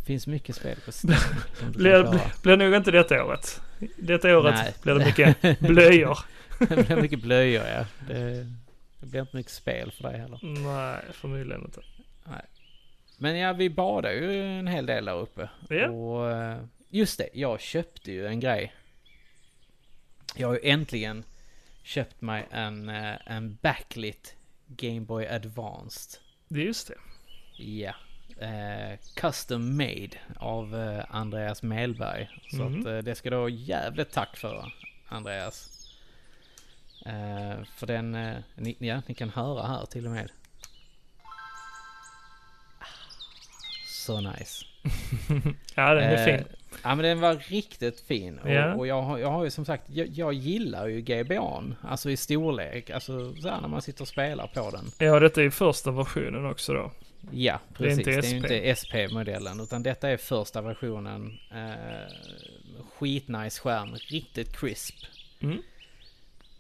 Finns mycket spel på Steam Blir, blir, nog inte detta året. Detta året Nej. blir det mycket blöjor. det blir mycket blöjor ja. Det, det blir inte mycket spel för dig heller. Nej, förmodligen inte. Men ja, vi badar ju en hel del där uppe. Ja. Och eh, just det, jag köpte ju en grej. Jag har ju äntligen köpt mig en, eh, en backlit Game Boy Advanced. Det är just det. Ja. Eh, custom made av eh, Andreas Melberg. Så Mhm. att eh, det ska du ha jävligt tack för Andreas. Eh, för den, eh, ni, ja, ni kan höra här till och med. Ah, Så nice. Ja, den är fin. Ja men den var riktigt fin. Och, Ja. och jag, har, jag har ju som sagt, jag, jag gillar ju GBA'n. Alltså i storlek. Alltså så här när man sitter och spelar på den. Ja, detta är första versionen också då. Ja, Det är precis. inte Det är, inte SP-modellen. Utan detta är första versionen. Eh, skitnice skärm. Riktigt crisp. Mm.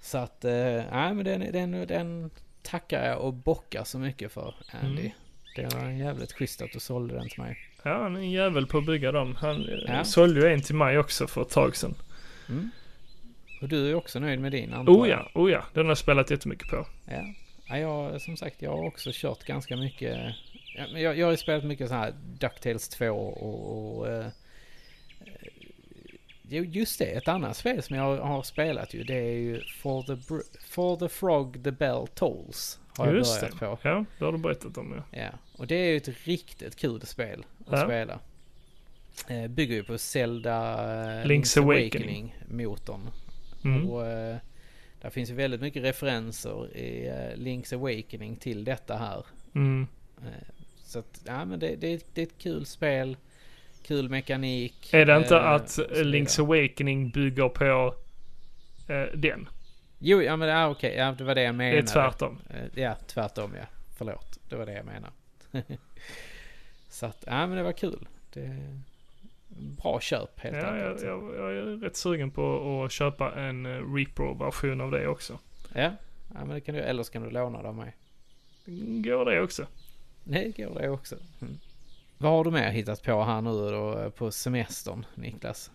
Så att, eh, nej men den, den, den tackar jag och bockar så mycket för Andy. Mm. Det var jävligt schysst att du sålde den till mig. Ja, han är en jävel på att bygga dem. Han eh, Ja. sålde ju en till mig också för ett tag sedan. Mm. Och du är också nöjd med din antar Oh jag? ja, oh ja. Den har jag spelat jättemycket på. Ja. Ja, jag som sagt jag har också kört ganska mycket. Jag, jag har ju spelat mycket så här DuckTales 2 och, och eh, Jo, just det. Ett annat spel som jag har spelat ju. Det är ju For the, Br- For the Frog the Bell Tolls. Har jag Just börjat det. på. Ja, det har du berättat om ja. Ja, och det är ju ett riktigt kul spel att Ja. spela. Eh, bygger ju på Zelda eh, Link's Awakening. motorn. Mm. Och eh, där finns ju väldigt mycket referenser i eh, Link's Awakening till detta här. Mm. Eh, så att, ja men det, det, det är ett kul spel. Kul mekanik. Är det inte eh, att. Link's Awakening bygger på eh, den? Jo, ja men ja, okej, ja, det var det jag Det menade. är tvärtom. Ja, tvärtom ja. Förlåt, det var det jag menade. så att, ja men det var kul. Det Bra köp helt Ja, jag, enkelt. jag, jag är rätt sugen på att köpa en eh, Repro-version av det också. Ja, ja men det kan du, eller så kan du låna det av mig. Går det också? Nej, det går det också. Mm. Vad har du mer hittat på här nu då eh, på semestern, Niklas?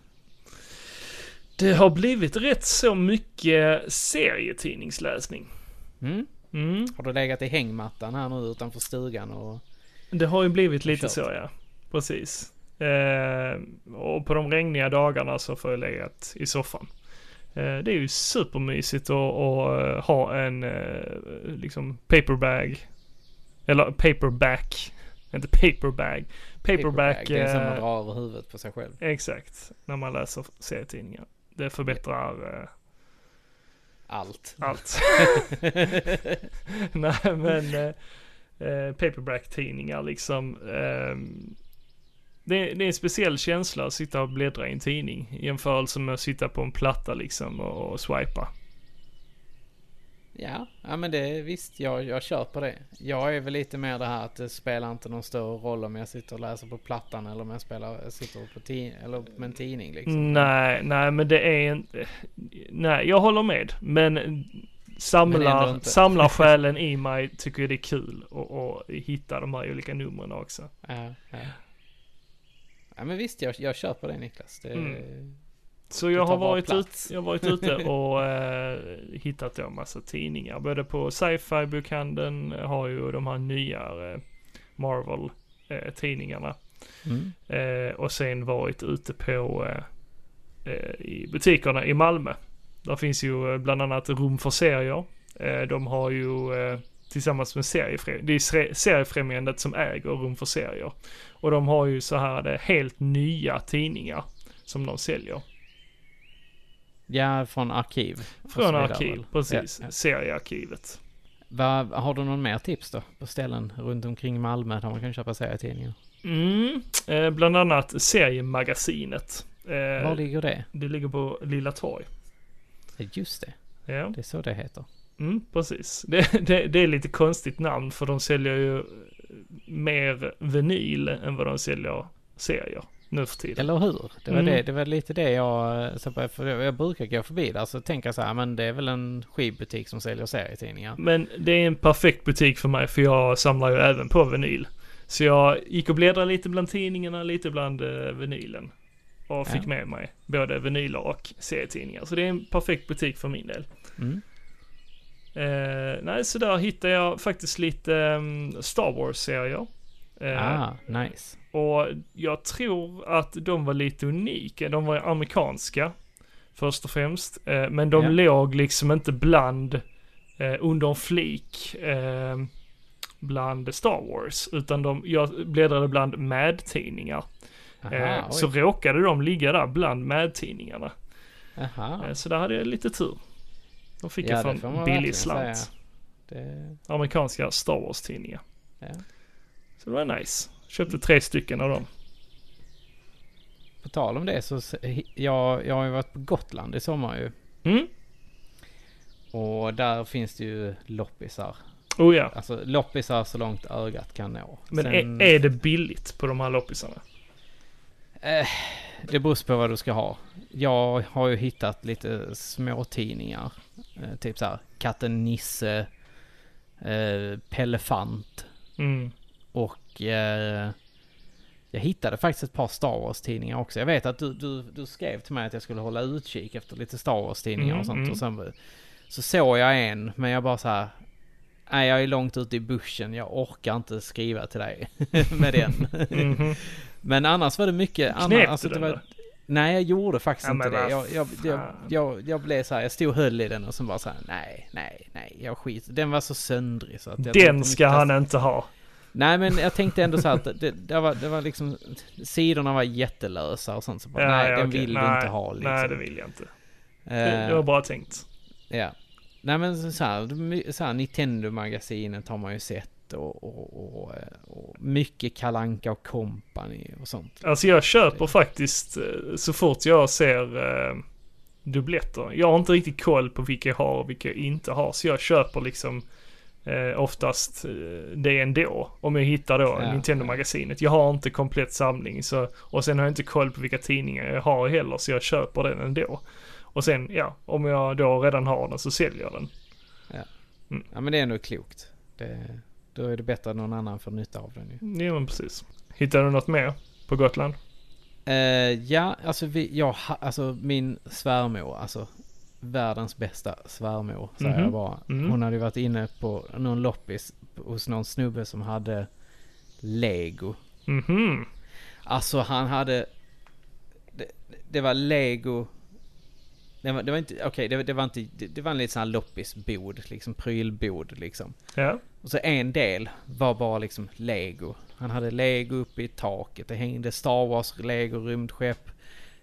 Det har blivit rätt så mycket serietidningsläsning. Mm? Mm. Har du legat i hängmattan här nu utanför stugan och... Det har ju blivit lite kört. så ja. Precis. Eh, och på de regniga dagarna så får jag legat i soffan. Eh, det är ju supermysigt att, att eh, ha en eh, liksom paperbag. Eller paperback. Inte paperbag. Paperback. Det är som att eh, dra över huvudet på sig själv. Exakt. När man läser serietidningar. Det förbättrar eh, Allt. allt. Nej men eh, eh, paperback-tidningar liksom. ehm, det, är- det är en speciell känsla att sitta och bläddra i en tidning i jämförelse med att sitta på en platta liksom och, och swipa. Ja, ja men det visst, jag, jag på det. Jag är väl lite mer det här att det spelar inte någon större roll om jag sitter och läser på plattan eller om jag spelar, sitter på ti- eller med en tidning liksom. Nej, nej men det är inte... Nej, jag håller med. Men Men ändå samlar, samlarsjälen i mig tycker det är kul att hitta de här olika numren också. Ja, ja. Ja men visst, jag, jag på det Niklas. Det, Mm. Så jag har, varit ut, jag har varit ute och eh, hittat då en massa tidningar. Både på sci-fi bokhandeln har ju de här nya eh, Marvel eh, tidningarna. Mm. Eh, och sen varit ute på eh, eh, i butikerna i Malmö. Där finns ju eh, bland annat Rum för serier. Eh, de har ju eh, tillsammans med seriefrämjandet, det är se- seriefrämjandet som äger Rum för serier. Och de har ju så här det helt nya tidningar som de säljer. Ja, från arkiv. Från arkiv, väl? precis. Ja, ja. Seriearkivet. Va, har du någon mer tips då? På ställen runt omkring Malmö där man kan köpa serietidningar? Mm, eh, bland annat Seriemagasinet. Eh, Var ligger det? det ligger på Lilla Torg. Just det, Ja. det är så det heter. Mm, precis. Det, det, det är lite konstigt namn för de säljer ju mer vinyl än vad de säljer serier nu för tiden. Eller hur? Det var, Mm. det, det var lite det jag... För jag, jag brukar gå förbi där så tänker jag så här, men det är väl en skivbutik som säljer serietidningar. Men det är en perfekt butik för mig för jag samlar ju även på vinyl. Så jag gick och bläddrade lite bland tidningarna, lite bland eh, vinylen. Och fick Ja. med mig både vinyler och serietidningar. Så det är en perfekt butik för min del. Mm. Eh, nej, så där hittade jag faktiskt lite ehm, Star Wars-serier. Eh, Ah, nice. Och jag tror att de var lite unika. De var amerikanska först och främst. Eh, men de Ja. låg liksom inte bland, eh, under en flik, eh, bland Star Wars. Utan de, jag bläddrade bland Mad-tidningar. Eh, oj. så råkade de ligga där bland Mad-tidningarna. Eh, så där hade jag lite tur. De fick Ja, jag från billig slant. Det, Amerikanska Star Wars-tidningar. ja. Så det var nice. Köpte tre stycken av dem. På tal om det så, jag, jag har ju varit på Gotland i sommar ju. Mm? Och där finns det ju loppisar. Oh ja. Alltså loppisar så långt ögat kan nå. Men Sen- är, är det billigt på de här loppisarna? Eh, det beror på vad du ska ha. Jag har ju hittat lite små tidningar. Eh, typ så här Katten Nisse, eh, Pellefant Mm. och eh, jag hittade faktiskt ett par Star Wars-tidningar också. Jag vet att du, du, du skrev till mig att jag skulle hålla utkik efter lite Star Wars-tidningar Mm, och sånt. mm. Och sen så såg jag en, men jag bara så här. Nej, jag är långt ute i bussen. Jag orkar inte skriva till dig med den. Mhm. Men annars var det mycket annat. Alltså, det var? Nej, jag gjorde faktiskt Ja, inte det. Jag, jag, jag, jag, jag blev så här, jag stod och höll i den och sen bara så här, nej, nej, nej, jag skit. Den var så söndrig så att jag Den ska han inte ha. Nej, men jag tänkte ändå så här att det, det, var, det var liksom, sidorna var jättelösa och sånt. Så bara, Ja, nej, ja, den okej. vill du nej, inte ha liksom. Nej, det vill jag inte. Det, Eh, det var bra tänkt. Ja. Nej men så- här, så här Nintendo-magasinet har man ju sett och, och, och, eh, och mycket Kalanka och Company och sånt. Alltså jag köper faktiskt eh, så fort jag ser eh, dubbletter. Jag har inte riktigt koll på vilka jag har och vilka jag inte har. Så jag köper liksom eh, oftast eh, det ändå. Om jag hittar då Ja, Nintendo-magasinet. Jag har inte komplett samling. Så, och sen har jag inte koll på vilka tidningar jag har heller. Så jag köper den ändå. Och sen, ja, om jag då redan har den så säljer jag den. Ja men det är nog klokt. Det, då är det bättre att någon annan får nytta av den ju. Ja men precis. Hittar du något mer på Gotland? Eh, ja, alltså, vi, jag, alltså min svärmor, alltså världens bästa svärmor säger Mhm. jag bara. Mm. Hon hade ju varit inne på någon loppis hos någon snubbe som hade lego. Det var, det var inte, okej, det, det var inte, det, det var en lite sån här loppisbod, liksom prylbod liksom. Ja. Och så en del var bara liksom lego. Han hade lego uppe i taket, det hängde Star Wars lego rymdskepp.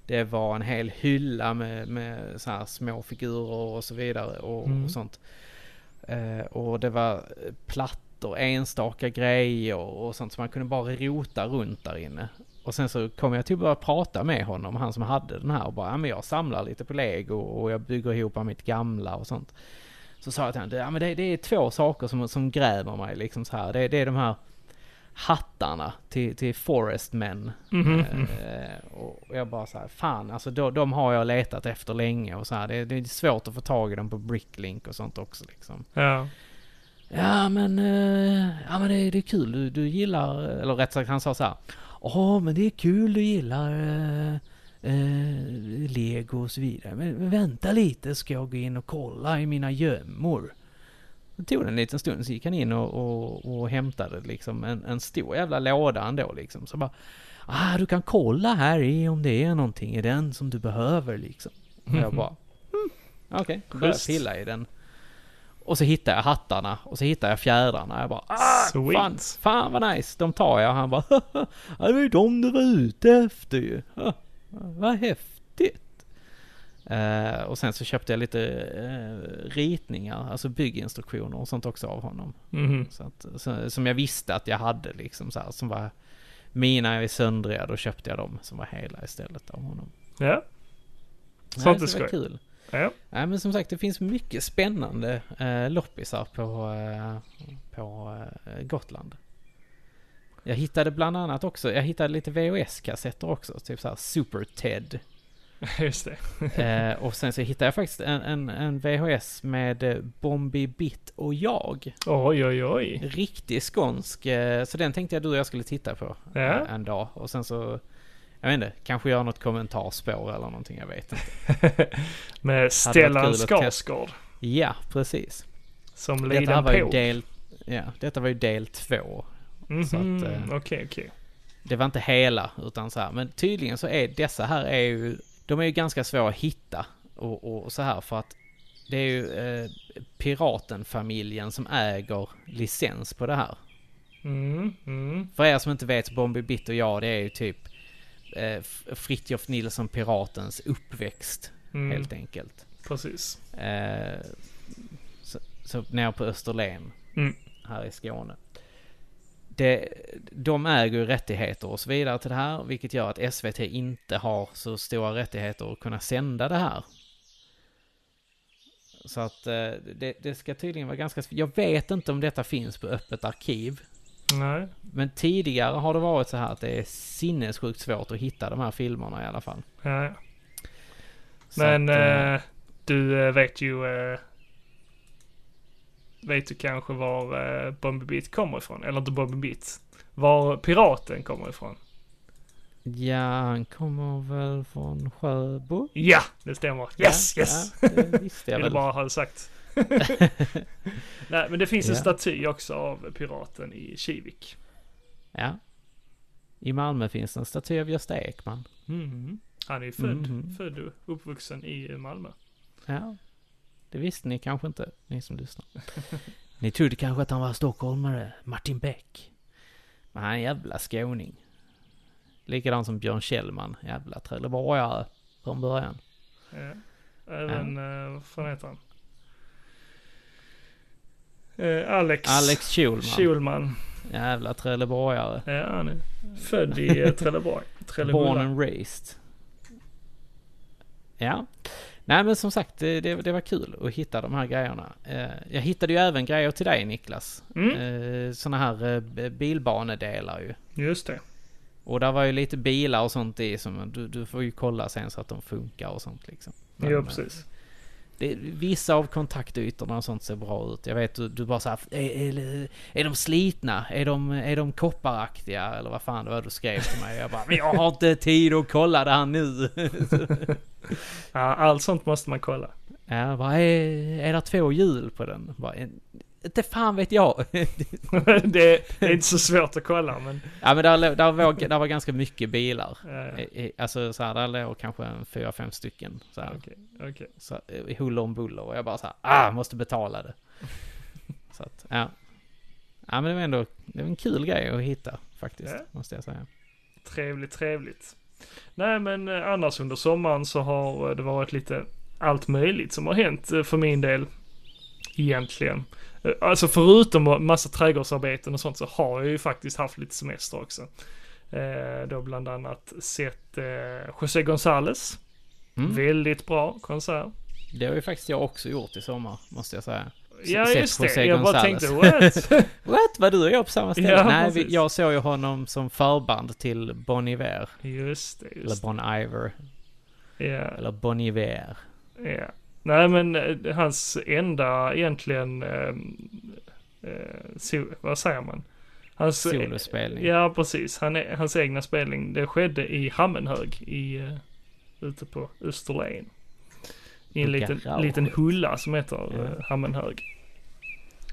Det var en hel hylla med, med så här små figurer och så vidare och, Mm. och sånt. Eh, och det var plattor, enstaka grejer och sånt så man kunde bara rota runt där inne. Och sen så kom jag till att börja prata med honom, han som hade den här och bara, ja men jag samlar lite på lego och jag bygger ihop mitt gamla och sånt. Så sa jag till honom, ja men det, det är två saker som, som grämer mig liksom så här. Det, det är de här hattarna till, till Forest Men. Mhm. Eh, och jag bara så här, fan alltså de, de har jag letat efter länge och så här. Det, det är svårt att få tag i dem på Bricklink och sånt också liksom. Ja. Ja men, eh, ja men det, det är kul, du, du gillar, eller rätt sagt han sa så här. Ja men det är kul du gillar eh, eh, lego och så vidare. Men, vänta lite ska jag gå in och kolla i mina gömmor. Det tog en liten stund så gick han in och, och, och hämtade liksom en, en stor jävla låda ändå liksom. Så bara, ah du kan kolla här i om det är någonting i den som du behöver liksom. Och jag bara, mm, okej, okay. började pilla i den. Och så hittar jag hattarna och så hittar jag fjädrarna. Jag bara, ah, Sweet. fan, fan vad nice, de tar jag. Han bara, ja, det var ju de du var ute efter ju. Ah, vad häftigt. Eh, och sen så köpte jag lite eh, ritningar, alltså bygginstruktioner och sånt också av honom. Mhm. Så att, så, som jag visste att jag hade liksom så här, som var mina är söndriga, då köpte jag dem som var hela istället av honom. Ja. Sånt är så det skoj. var kul. Ja. Nej men som sagt det finns mycket spännande eh, loppisar på, eh, på eh, Gotland. Jag hittade bland annat också, jag hittade lite VHS-kassetter också, typ såhär Super Ted. Just det. Eh, och sen så hittade jag faktiskt en, en, en VHS med eh, Bombi Bitt och jag. Oj, oj, oj. Riktig skånsk, eh, så den tänkte jag du och jag skulle titta på Ja. eh, en dag. Och sen så, jag vet inte, kanske göra något kommentarspår eller någonting, jag vet inte. Med Stellan. Skarsgård. Ja, precis. Som Detta var ju del, ja, detta var ju del två. Så att, eh, Okej, okej. Det var inte hela, utan så här. Men tydligen så är dessa här är ju, de är ju ganska svåra att hitta. Och, och så här för att det är ju eh, Piratenfamiljen som äger licens på det här. Mm, mm. För er som inte vet, Bombi Bitt och jag, det är ju typ eh, Fritjof Nilsson Piratens uppväxt, Mm. helt enkelt. Precis. Eh, så, så nere på Österlen, Mm. här i Skåne. Det, de äger ju rättigheter och så vidare till det här, vilket gör att SVT inte har så stora rättigheter att kunna sända det här. Så att eh, det, det ska tydligen vara ganska... Jag vet inte om detta finns på öppet arkiv. Nej. Men tidigare har det varit så här att det är sinnessjukt svårt att hitta de här filmerna i alla fall. Ja, Men att, eh, eh, du eh, vet ju... Eh, vet du kanske var eh, Bombi Beat kommer ifrån? Eller inte Bombi Beat. Var piraten kommer ifrån? Ja, han kommer väl från Sjöbo? Ja, det stämmer. Yes, ja, yes! Ja, det visste jag väl. bara ha det sagt. Nej, men det finns en Ja. staty också av piraten i Kivik. Ja. I Malmö finns en staty av Gösta Ekman. Mm. Han är ju född, Mhm. född och uppvuxen i Malmö. Ja. Det visste ni kanske inte, ni som lyssnar. ni trodde kanske att han var stockholmare, Martin Beck. Men han är en jävla skåning. Likadant som Björn Kjellman, jävla trelleborgare från början. Ja. Även, eh, vad fan heter han? Eh, Alex. Alex Schulman, Schulman. jävla trelleborgare. Ja, han är född i eh, Trelleborg. Born and raised. Ja. Nej men som sagt, det, det, det var kul att hitta de här grejerna. Eh, jag hittade ju även grejer till dig Niklas. Mm, Eh, såna här bilbanedelar ju. just det. Och där var ju lite bilar och sånt i som du, du får ju kolla sen så att de funkar och sånt liksom. Men, Jo, eh, precis. Det, vissa av kontaktytorna och sånt ser bra ut. Jag vet du, du bara såhär, är, är, är de slitna? Är de, är de kopparaktiga? Eller vad fan det var du skrev till mig. Jag bara, men jag har inte tid att kolla det här nu. Ja, allt sånt måste man kolla. Ja, bara, är, är det två hjul på den? Bara, Inte fan vet jag. det, är inte så svårt att kolla men... ja men där, där, var, där var ganska mycket bilar. eh, I- i- Alltså så här, där låg kanske en fyra, fem stycken. Så här, Okej, okej. så, i huller om buller. Och jag bara så här, ah, måste betala det. så att, ja. Ja men det var ändå, det var en kul grej att hitta faktiskt, Ja. måste jag säga. Trevligt, trevligt. Nej men eh, annars under sommaren så har eh, det varit lite allt möjligt som har hänt eh, för min del. Egentligen. Eh, Alltså förutom massa trädgårdsarbeten och sånt så har jag ju faktiskt haft lite semester också. Eh, då bland annat sett eh, José González. Mm. Väldigt bra konsert. Det har ju faktiskt jag också gjort i sommar, måste jag säga. Ja sett just det, José jag bara tänkte what? What? Var du och jag på samma ställe? Ja, Nej, vi, jag såg ju honom som förband till Bon Iver. just det, Eller just Bon Iver. det. Ja. Eller Bon Iver. Ja. Nej men eh, hans enda egentligen, eh, eh, so, vad säger man? Hans, Solospelning. Ja precis, Han, är- hans egna spelning, det skedde i Hammenhög i, eh, ute på Österlen. I en liten, liten hulla som heter Ja. eh, Hammenhög.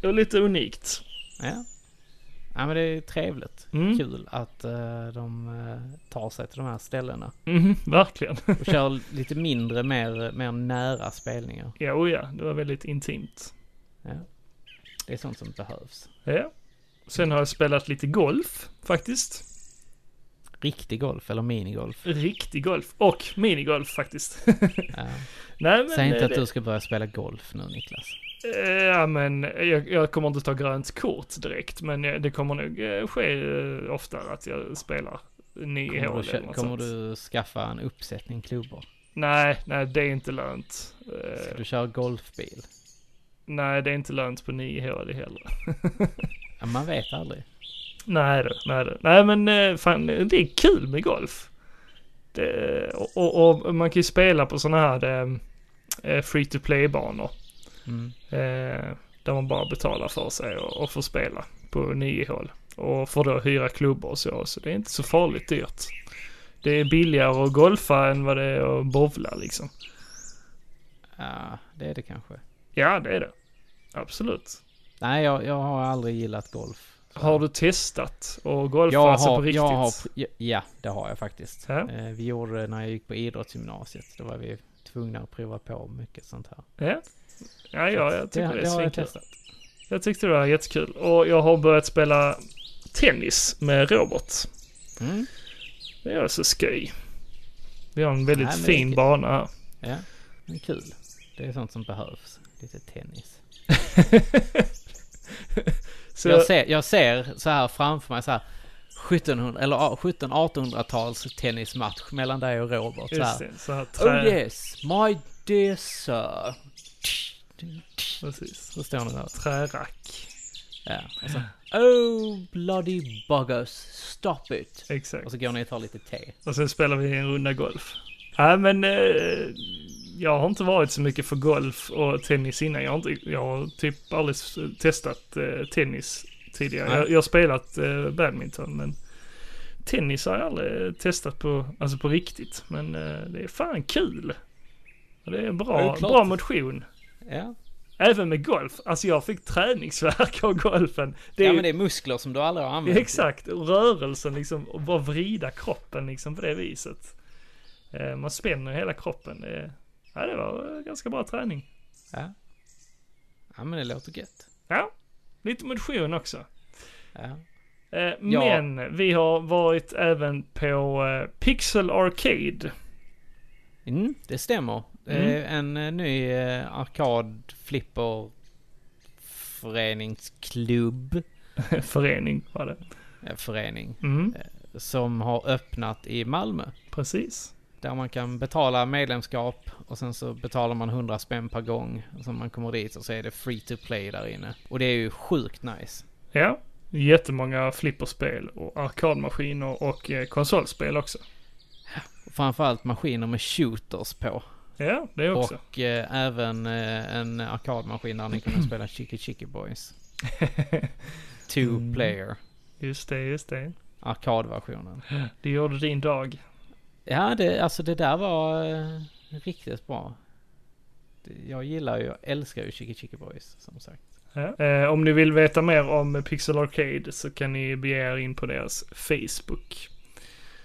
Det var lite unikt. Ja. Ja men det är trevligt. Mm. Kul att eh, de eh, tar sig till de här ställena. Mhm, verkligen. Och kör lite mindre, mer, mer nära spelningar. ja, oh ja, det var väldigt intimt. Ja. Det är sånt som behövs. Ja. Sen har jag spelat lite golf faktiskt. Riktig golf eller minigolf. Riktig golf och minigolf faktiskt. Ja. Nej men... Säg inte eh, att det- du ska börja spela golf nu Niklas. Ja men jag, jag kommer inte ta grönt kort direkt men det kommer nog eh, ske eh, oftare att jag spelar nio Kommer, hål du, eller kommer sånt. du skaffa en uppsättning klubbor? Nej, nej det är inte lönt. Eh, Ska du köra golfbil? Nej det är inte lönt på nio hål heller. Ja, man vet aldrig. nej då, nej då. Nej men fan det är kul med golf. Det, och, och, och man kan ju spela på sådana här eh, free to play banor. Mm. Eh, där man bara betalar för sig och, och får spela på nio hål. Och får då hyra klubbor och så. Så det är inte så farligt dyrt. Det är billigare att golfa än vad det är att bowla liksom. Ja, det är det kanske. Ja, det är det. Absolut. Nej, jag, jag har aldrig gillat golf. Har du testat och golfa jag alltså har, på riktigt? jag har, ja, ja, det har jag faktiskt. Ja. Eh, vi gjorde det när jag gick på idrottsgymnasiet. Då var vi tvungna att prova på mycket sånt här. Ja, ja, ja jag tycker det, det, är jag svinkul. Jag tyckte det var jättekul. Och jag har börjat spela tennis med Robert. Mm. Det är så skoj. Vi har en väldigt Nej, fin bana här. Ja, det är kul. Det är sånt som behövs. Lite tennis. Så Jag ser, jag ser så här framför mig så här 1700 eller ja, 1700-1800-tals tennismatch mellan dig och Robert. Så Just här. det, så här Oh yes, my dear sir. Precis. Så står ni där. Trärack. Ja. Och så, oh bloody buggers, stop it. Exakt. Och så går ni och tar lite te. Och sen spelar vi en runda golf. Nej men eh, jag har inte varit så mycket för golf och tennis innan. Jag har, inte, jag har typ aldrig testat eh, tennis tidigare. Jag, jag har spelat eh, badminton men tennis har jag aldrig testat på, alltså på riktigt. Men eh, det är fan kul. Det är Ja, bra, klart. bra motion. Ja. Även med golf. Alltså jag fick träningsvärk av golfen. Det är ja men det är muskler som du aldrig har använt. Exakt, rörelsen liksom och bara vrida kroppen liksom på det viset. Eh, man spänner hela kroppen. Ja, det var eh, ganska bra träning. Ja. Ja men det låter gött. Ja, lite motion också. Ja. Eh, Men vi har varit även på Pixel Arcade. Mm, det stämmer. Det är en eh, ny eh, arkad flipper föreningsklubb. Förening var det. eh, Förening. Mm, Som har öppnat i Malmö. precis. Där man kan betala medlemskap och sen så betalar man 100 spänn per gång. Och så man kommer dit och så är det free to play där inne. Och det är ju sjukt nice. Ja, jättemånga flipperspel och arkadmaskiner och eh, konsolspel också. Framförallt maskiner med shooters på. Ja, det också. Och eh, även eh, en arkadmaskin där ni kunde spela Chicky Chicky Boys. Two Mm. player. Just det, just det. Arkadversionen. Det gjorde din dag. Ja, det, alltså det där var eh, riktigt bra. Jag gillar ju, jag älskar ju Chicky Chicky Boys som sagt. Ja. Eh, om ni vill veta mer om Pixel Arcade så kan ni bege er in på deras Facebook.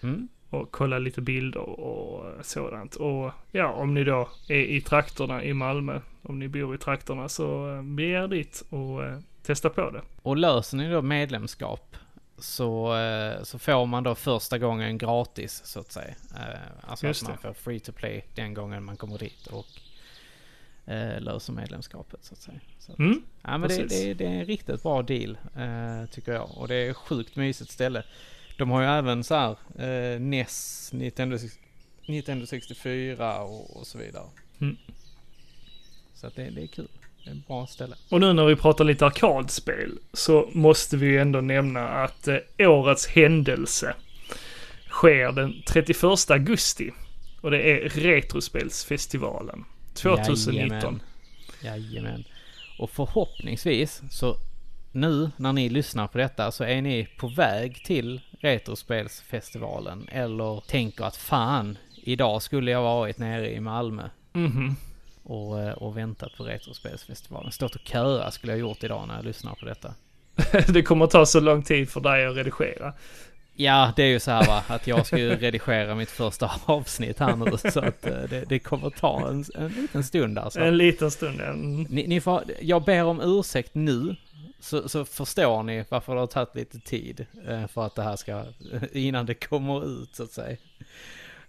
Mm. Och kolla lite bilder och sådant. Och ja, om ni då är i trakterna i Malmö, om ni bor i trakterna så eh, bege er dit och eh, testa på det. Och löser ni då medlemskap så, eh, så får man då första gången gratis så att säga. Alltså Just att man det. får free to play den gången man kommer dit och löser medlemskapet så att säga. Så, att- Mm? ja men det, det, det är en riktigt bra deal tycker jag. Och det är sjukt mysigt ställe. De har ju även så här eh, NES, Nintendo, Nintendo 64 och, och så vidare. Mm. Så att det, det är kul. Det är ett bra ställe. Och nu när vi pratar lite arkadspel så måste vi ju ändå nämna att eh, årets händelse sker den 31 augusti. Och det är Retrospelsfestivalen 2019. Jajamän. Jajamän. Och förhoppningsvis så nu när ni lyssnar på detta så är ni på väg till Retrospelsfestivalen eller tänker att fan, idag skulle jag varit nere i Malmö Mhm. och, eh, och väntat på Retrospelsfestivalen. Stått och köa skulle jag gjort idag när jag lyssnar på detta. det kommer ta så lång tid för dig att redigera. Ja, det är ju så här va, att jag ska ju redigera mitt första avsnitt här nu så att eh, det, det kommer ta en, en liten stund alltså. En liten stund. Mm. Ni, ni får, jag ber om ursäkt nu, så, så förstår ni varför det har tagit lite tid eh, för att det här ska, innan det kommer ut så att säga.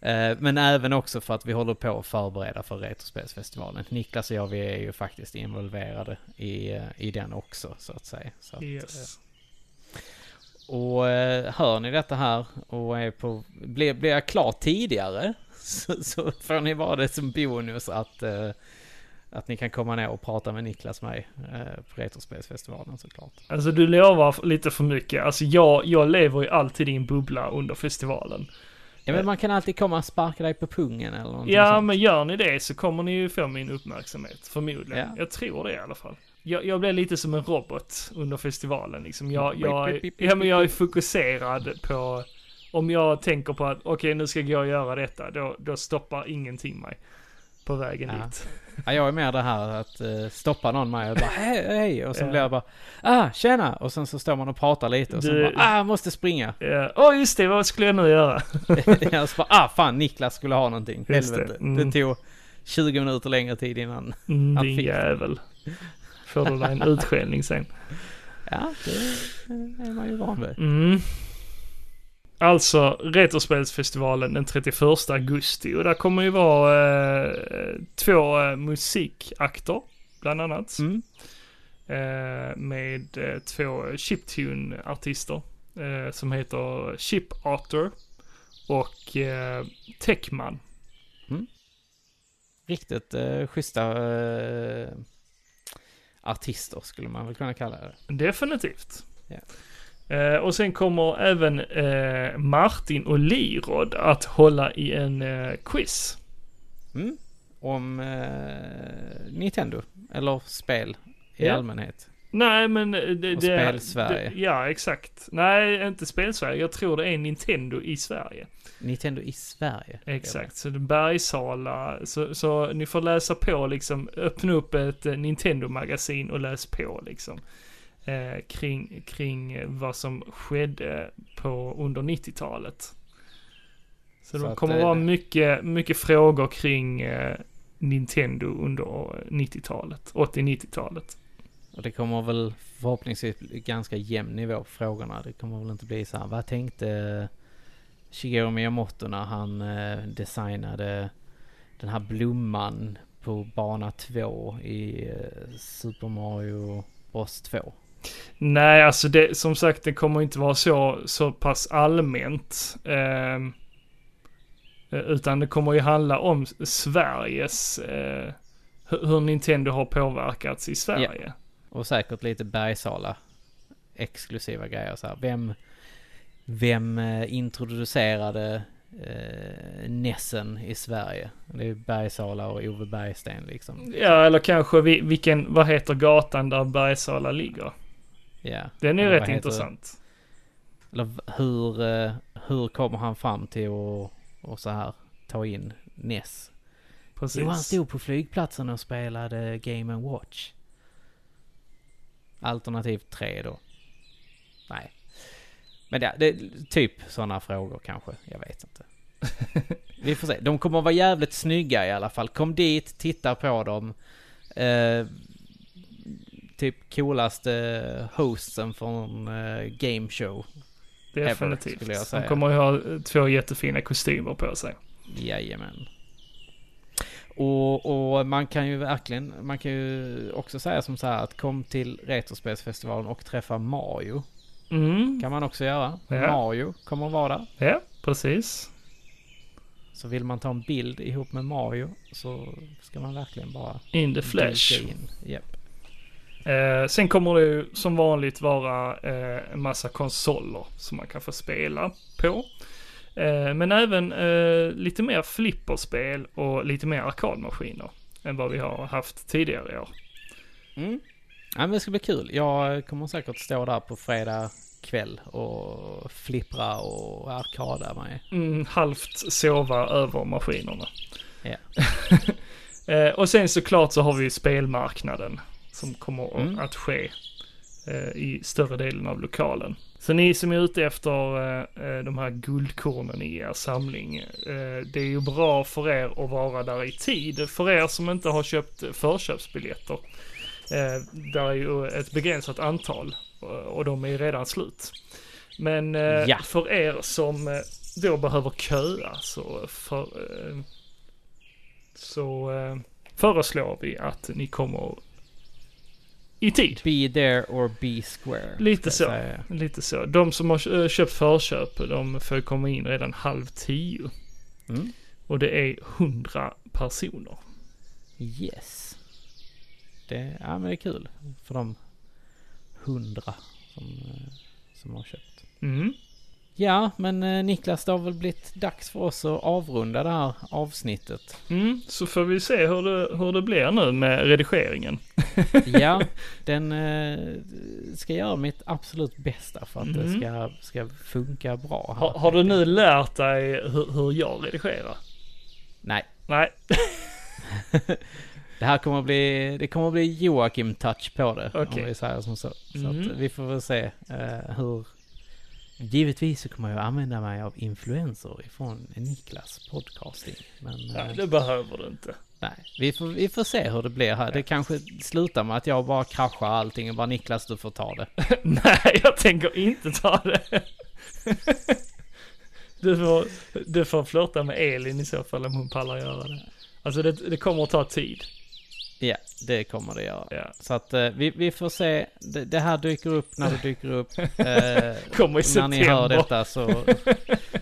Eh, Men även också för att vi håller på att förbereda för Retrospelsfestivalen. Niklas och jag, vi är ju faktiskt involverade i, i den också så att säga. Så att, Yes. Och eh, hör ni detta här och är på, blir, blir jag klar tidigare så, så får ni vara det som bonus att, eh, att ni kan komma ner och prata med Niklas och mig eh, på Retrospelsfestivalen såklart. Alltså du lovar lite för mycket. Alltså jag, jag lever ju alltid i en bubbla under festivalen. Ja men man kan alltid komma och sparka dig på pungen eller någonting Ja, sånt. men gör ni det så kommer ni ju få min uppmärksamhet. Förmodligen. Ja. Jag tror det i alla fall. Jag, jag blev lite som en robot under festivalen liksom. Jag, jag, ja, men jag är fokuserad på... Om jag tänker på att okej nu ska jag göra detta, då, då stoppar ingenting mig på vägen Ja. dit. Ja, jag är mer det här att eh, stoppa någon mig och bara hej, hej och sen Ja. blir jag bara ah, tjena och sen så står man och pratar lite och sen Du- bara ah, måste springa. Ja, Åh just det, vad skulle jag nu göra? så bara ah, fan Niklas skulle ha någonting. Just det, Helvete. mm. Det tog 20 minuter längre tid innan. Mm, Han din fick- jävel. Får du dig en utskällning sen. Ja, det är man ju van vid. Mm. Alltså Retrospelsfestivalen den 31 augusti och där kommer ju vara eh, två eh, musikakter bland annat. Mm. Eh, med eh, två chiptune-artister eh, som heter Chip Arthur och eh, Techman. Riktigt eh, schyssta eh, artister skulle man väl kunna kalla det. Definitivt. Ja. Eh, och sen kommer även eh, Martin och Lirod att hålla i en eh, quiz. Mm. Om eh, Nintendo, eller spel i Ja. allmänhet. Nej men det, det Och det- Spel-Sverige. Det, ja exakt. Nej inte Spel-Sverige. Jag tror det är Nintendo i Sverige. Nintendo i Sverige. Exakt. Så Bergsala. Så, så ni får läsa på liksom. Öppna upp ett eh, Nintendo-magasin och läs på liksom. Eh, kring, kring eh, vad som skedde på under 90-talet. Så, Så det att, kommer eh, vara mycket, mycket frågor kring eh, Nintendo under 90-talet. 80-90-talet. Och det kommer väl förhoppningsvis bli ganska jämn nivå på frågorna. Det kommer väl inte bli så här, vad tänkte Shigeru Miyamoto när han eh, designade den här blomman på bana 2 i eh, Super Mario Bros 2? Nej, alltså det, som sagt, det kommer inte vara så, så pass allmänt. ehm, eh, utan det kommer ju handla om Sveriges, eh, hur, Nintendo har påverkats i Sverige. Och säkert lite Bergsala exklusiva grejer så här. Vem, vem eh, introducerade eh, Nessen i Sverige? Det är Bergsala och Ove Bergsten liksom. Ja, eller kanske vi, vilken, vad heter gatan där Bergsala ligger? Ja. Den är Eller rätt intressant. Eller hur, eh, hur kommer han fram till att och så här ta in Ness? Jo, han Precis. stod på flygplatsen och spelade Game Watch. Alternativ tre då. Nej. Men det, det typ sådana frågor kanske. Jag vet inte. Vi får se. De kommer att vara jävligt snygga i alla fall. Kom dit, titta på dem. Eh, typ coolaste hostsen från eh, game show. Definitivt. skulle jag De säga. kommer att ha två jättefina kostymer på sig. Jajamän. Och, och man kan ju verkligen, man kan ju också säga som så här att kom till Retrospelsfestivalen och träffa Mario. Mm, Kan man också göra. Ja. Mario kommer att vara där. ja, precis. Så vill man ta en bild ihop med Mario så ska man verkligen bara In the flesh. in. Japp. Eh, sen kommer det ju som vanligt vara eh, en massa konsoler som man kan få spela på. Eh, men även eh, lite mer flipperspel och lite mer arkadmaskiner än vad vi har haft tidigare i år. Mm. Ja, men det ska bli kul. Jag kommer säkert stå där på fredag kväll och flippra och arkada mig. Mm, halvt sova över maskinerna. Ja. eh, och sen såklart så har vi spelmarknaden som kommer Mm. att ske eh, i större delen av lokalen. Så ni som är ute efter eh, de här guldkornen i er samling, det är ju bra för er att vara där i tid. För er som inte har köpt förköpsbiljetter, eh, där är ju ett begränsat antal eh, och de är redan slut. Men eh, Ja. för er som eh, då behöver köa så, för, eh, så eh, föreslår vi att ni kommer i tid. Be there or be square. Lite så. säga. Lite så. De som har eh, köpt förköp, de får komma in redan halv tio. Mm. Och det är hundra personer. Yes. Det, ja, men det är kul för de hundra som, eh, som har köpt. Mm. Ja, men eh, Niklas, det har väl blivit dags för oss att avrunda det här avsnittet. Mm. Så får vi se hur det, hur det blir nu med redigeringen. Ja, den eh, ska göra mitt absolut bästa för att det Mm. ska, ska funka bra. Har, har du nu lärt dig hur, hur jag redigerar? Nej, Nej. det här kommer att bli, det kommer att bli Joakim-touch på det. Okej. Om vi säger som så. Så Mhm. att vi får väl se eh, hur... Givetvis så kommer jag använda mig av influenser ifrån Niklas podcasting. Men Ja, eh, det behöver du inte. nej, vi får, vi får se hur det blir här. Det kanske slutar med att jag bara kraschar allting och bara Niklas du får ta det. Nej, jag tänker inte ta det. Du får, du får flörta med Elin i så fall om hon pallar göra det. Alltså det, det kommer att ta tid. Ja, det kommer det göra. Ja. Så att eh, vi, vi får se. Det, det här dyker upp när det dyker upp. Eh, Kommer i när ni hör september. detta så,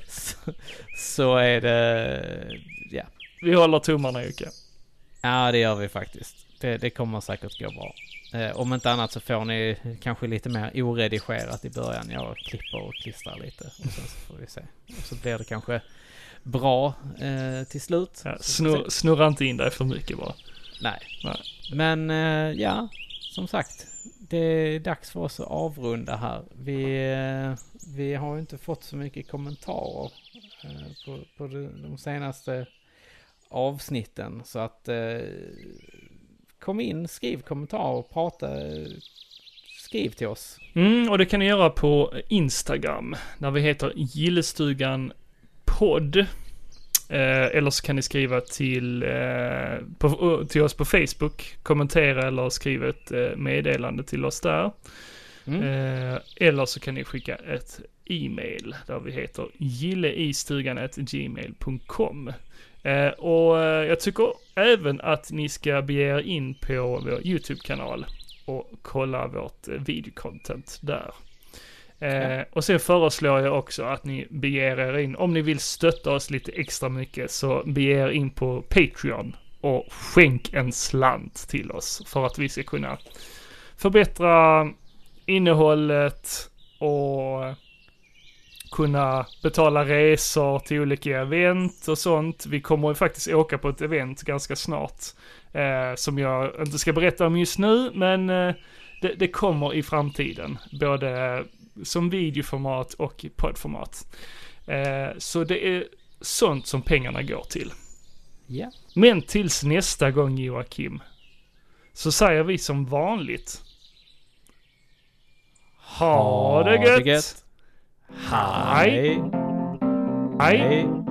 så, så är det, ja. Vi håller tummarna Jocke. Ja, det gör vi faktiskt. Det, det kommer säkert gå bra. Eh, om inte annat så får ni kanske lite mer oredigerat i början. Jag klipper och klistrar lite och sen så får vi se. Och så blir det kanske bra eh, till slut. Ja, Så snurr, snurra inte in dig för mycket bara. Nej. Nej. Men eh, ja, som sagt. Det är dags för oss att avrunda här. Vi, eh, vi har ju inte fått så mycket kommentarer eh, på, på de, senaste avsnitten. Så att kom in, skriv kommentarer, prata, skriv till oss. Mm, och det kan ni göra på Instagram, där vi heter Gillestugan podd. Eh, eller så kan ni skriva till, eh, på, till oss på Facebook, kommentera eller skriva ett eh, meddelande till oss där. Mm. Eh, eller så kan ni skicka ett e-mail där vi heter gilleistugan.gmail.com. Eh, och eh, jag tycker även att ni ska bege er in på vår YouTube-kanal och kolla vårt eh, videocontent där. Eh, och sen föreslår jag också att ni beger er in, om ni vill stötta oss lite extra mycket, så bege er in på Patreon och skänk en slant till oss för att vi ska kunna förbättra innehållet och kunna betala resor till olika event och sånt. Vi kommer ju faktiskt åka på ett event ganska snart eh, som jag inte ska berätta om just nu, men eh, det, det kommer i framtiden, både som videoformat och poddformat. Eh, så det är sånt som pengarna går till. Ja. Men tills nästa gång Joakim, så säger vi som vanligt, Ha det gött! Hej! Hej! Hej!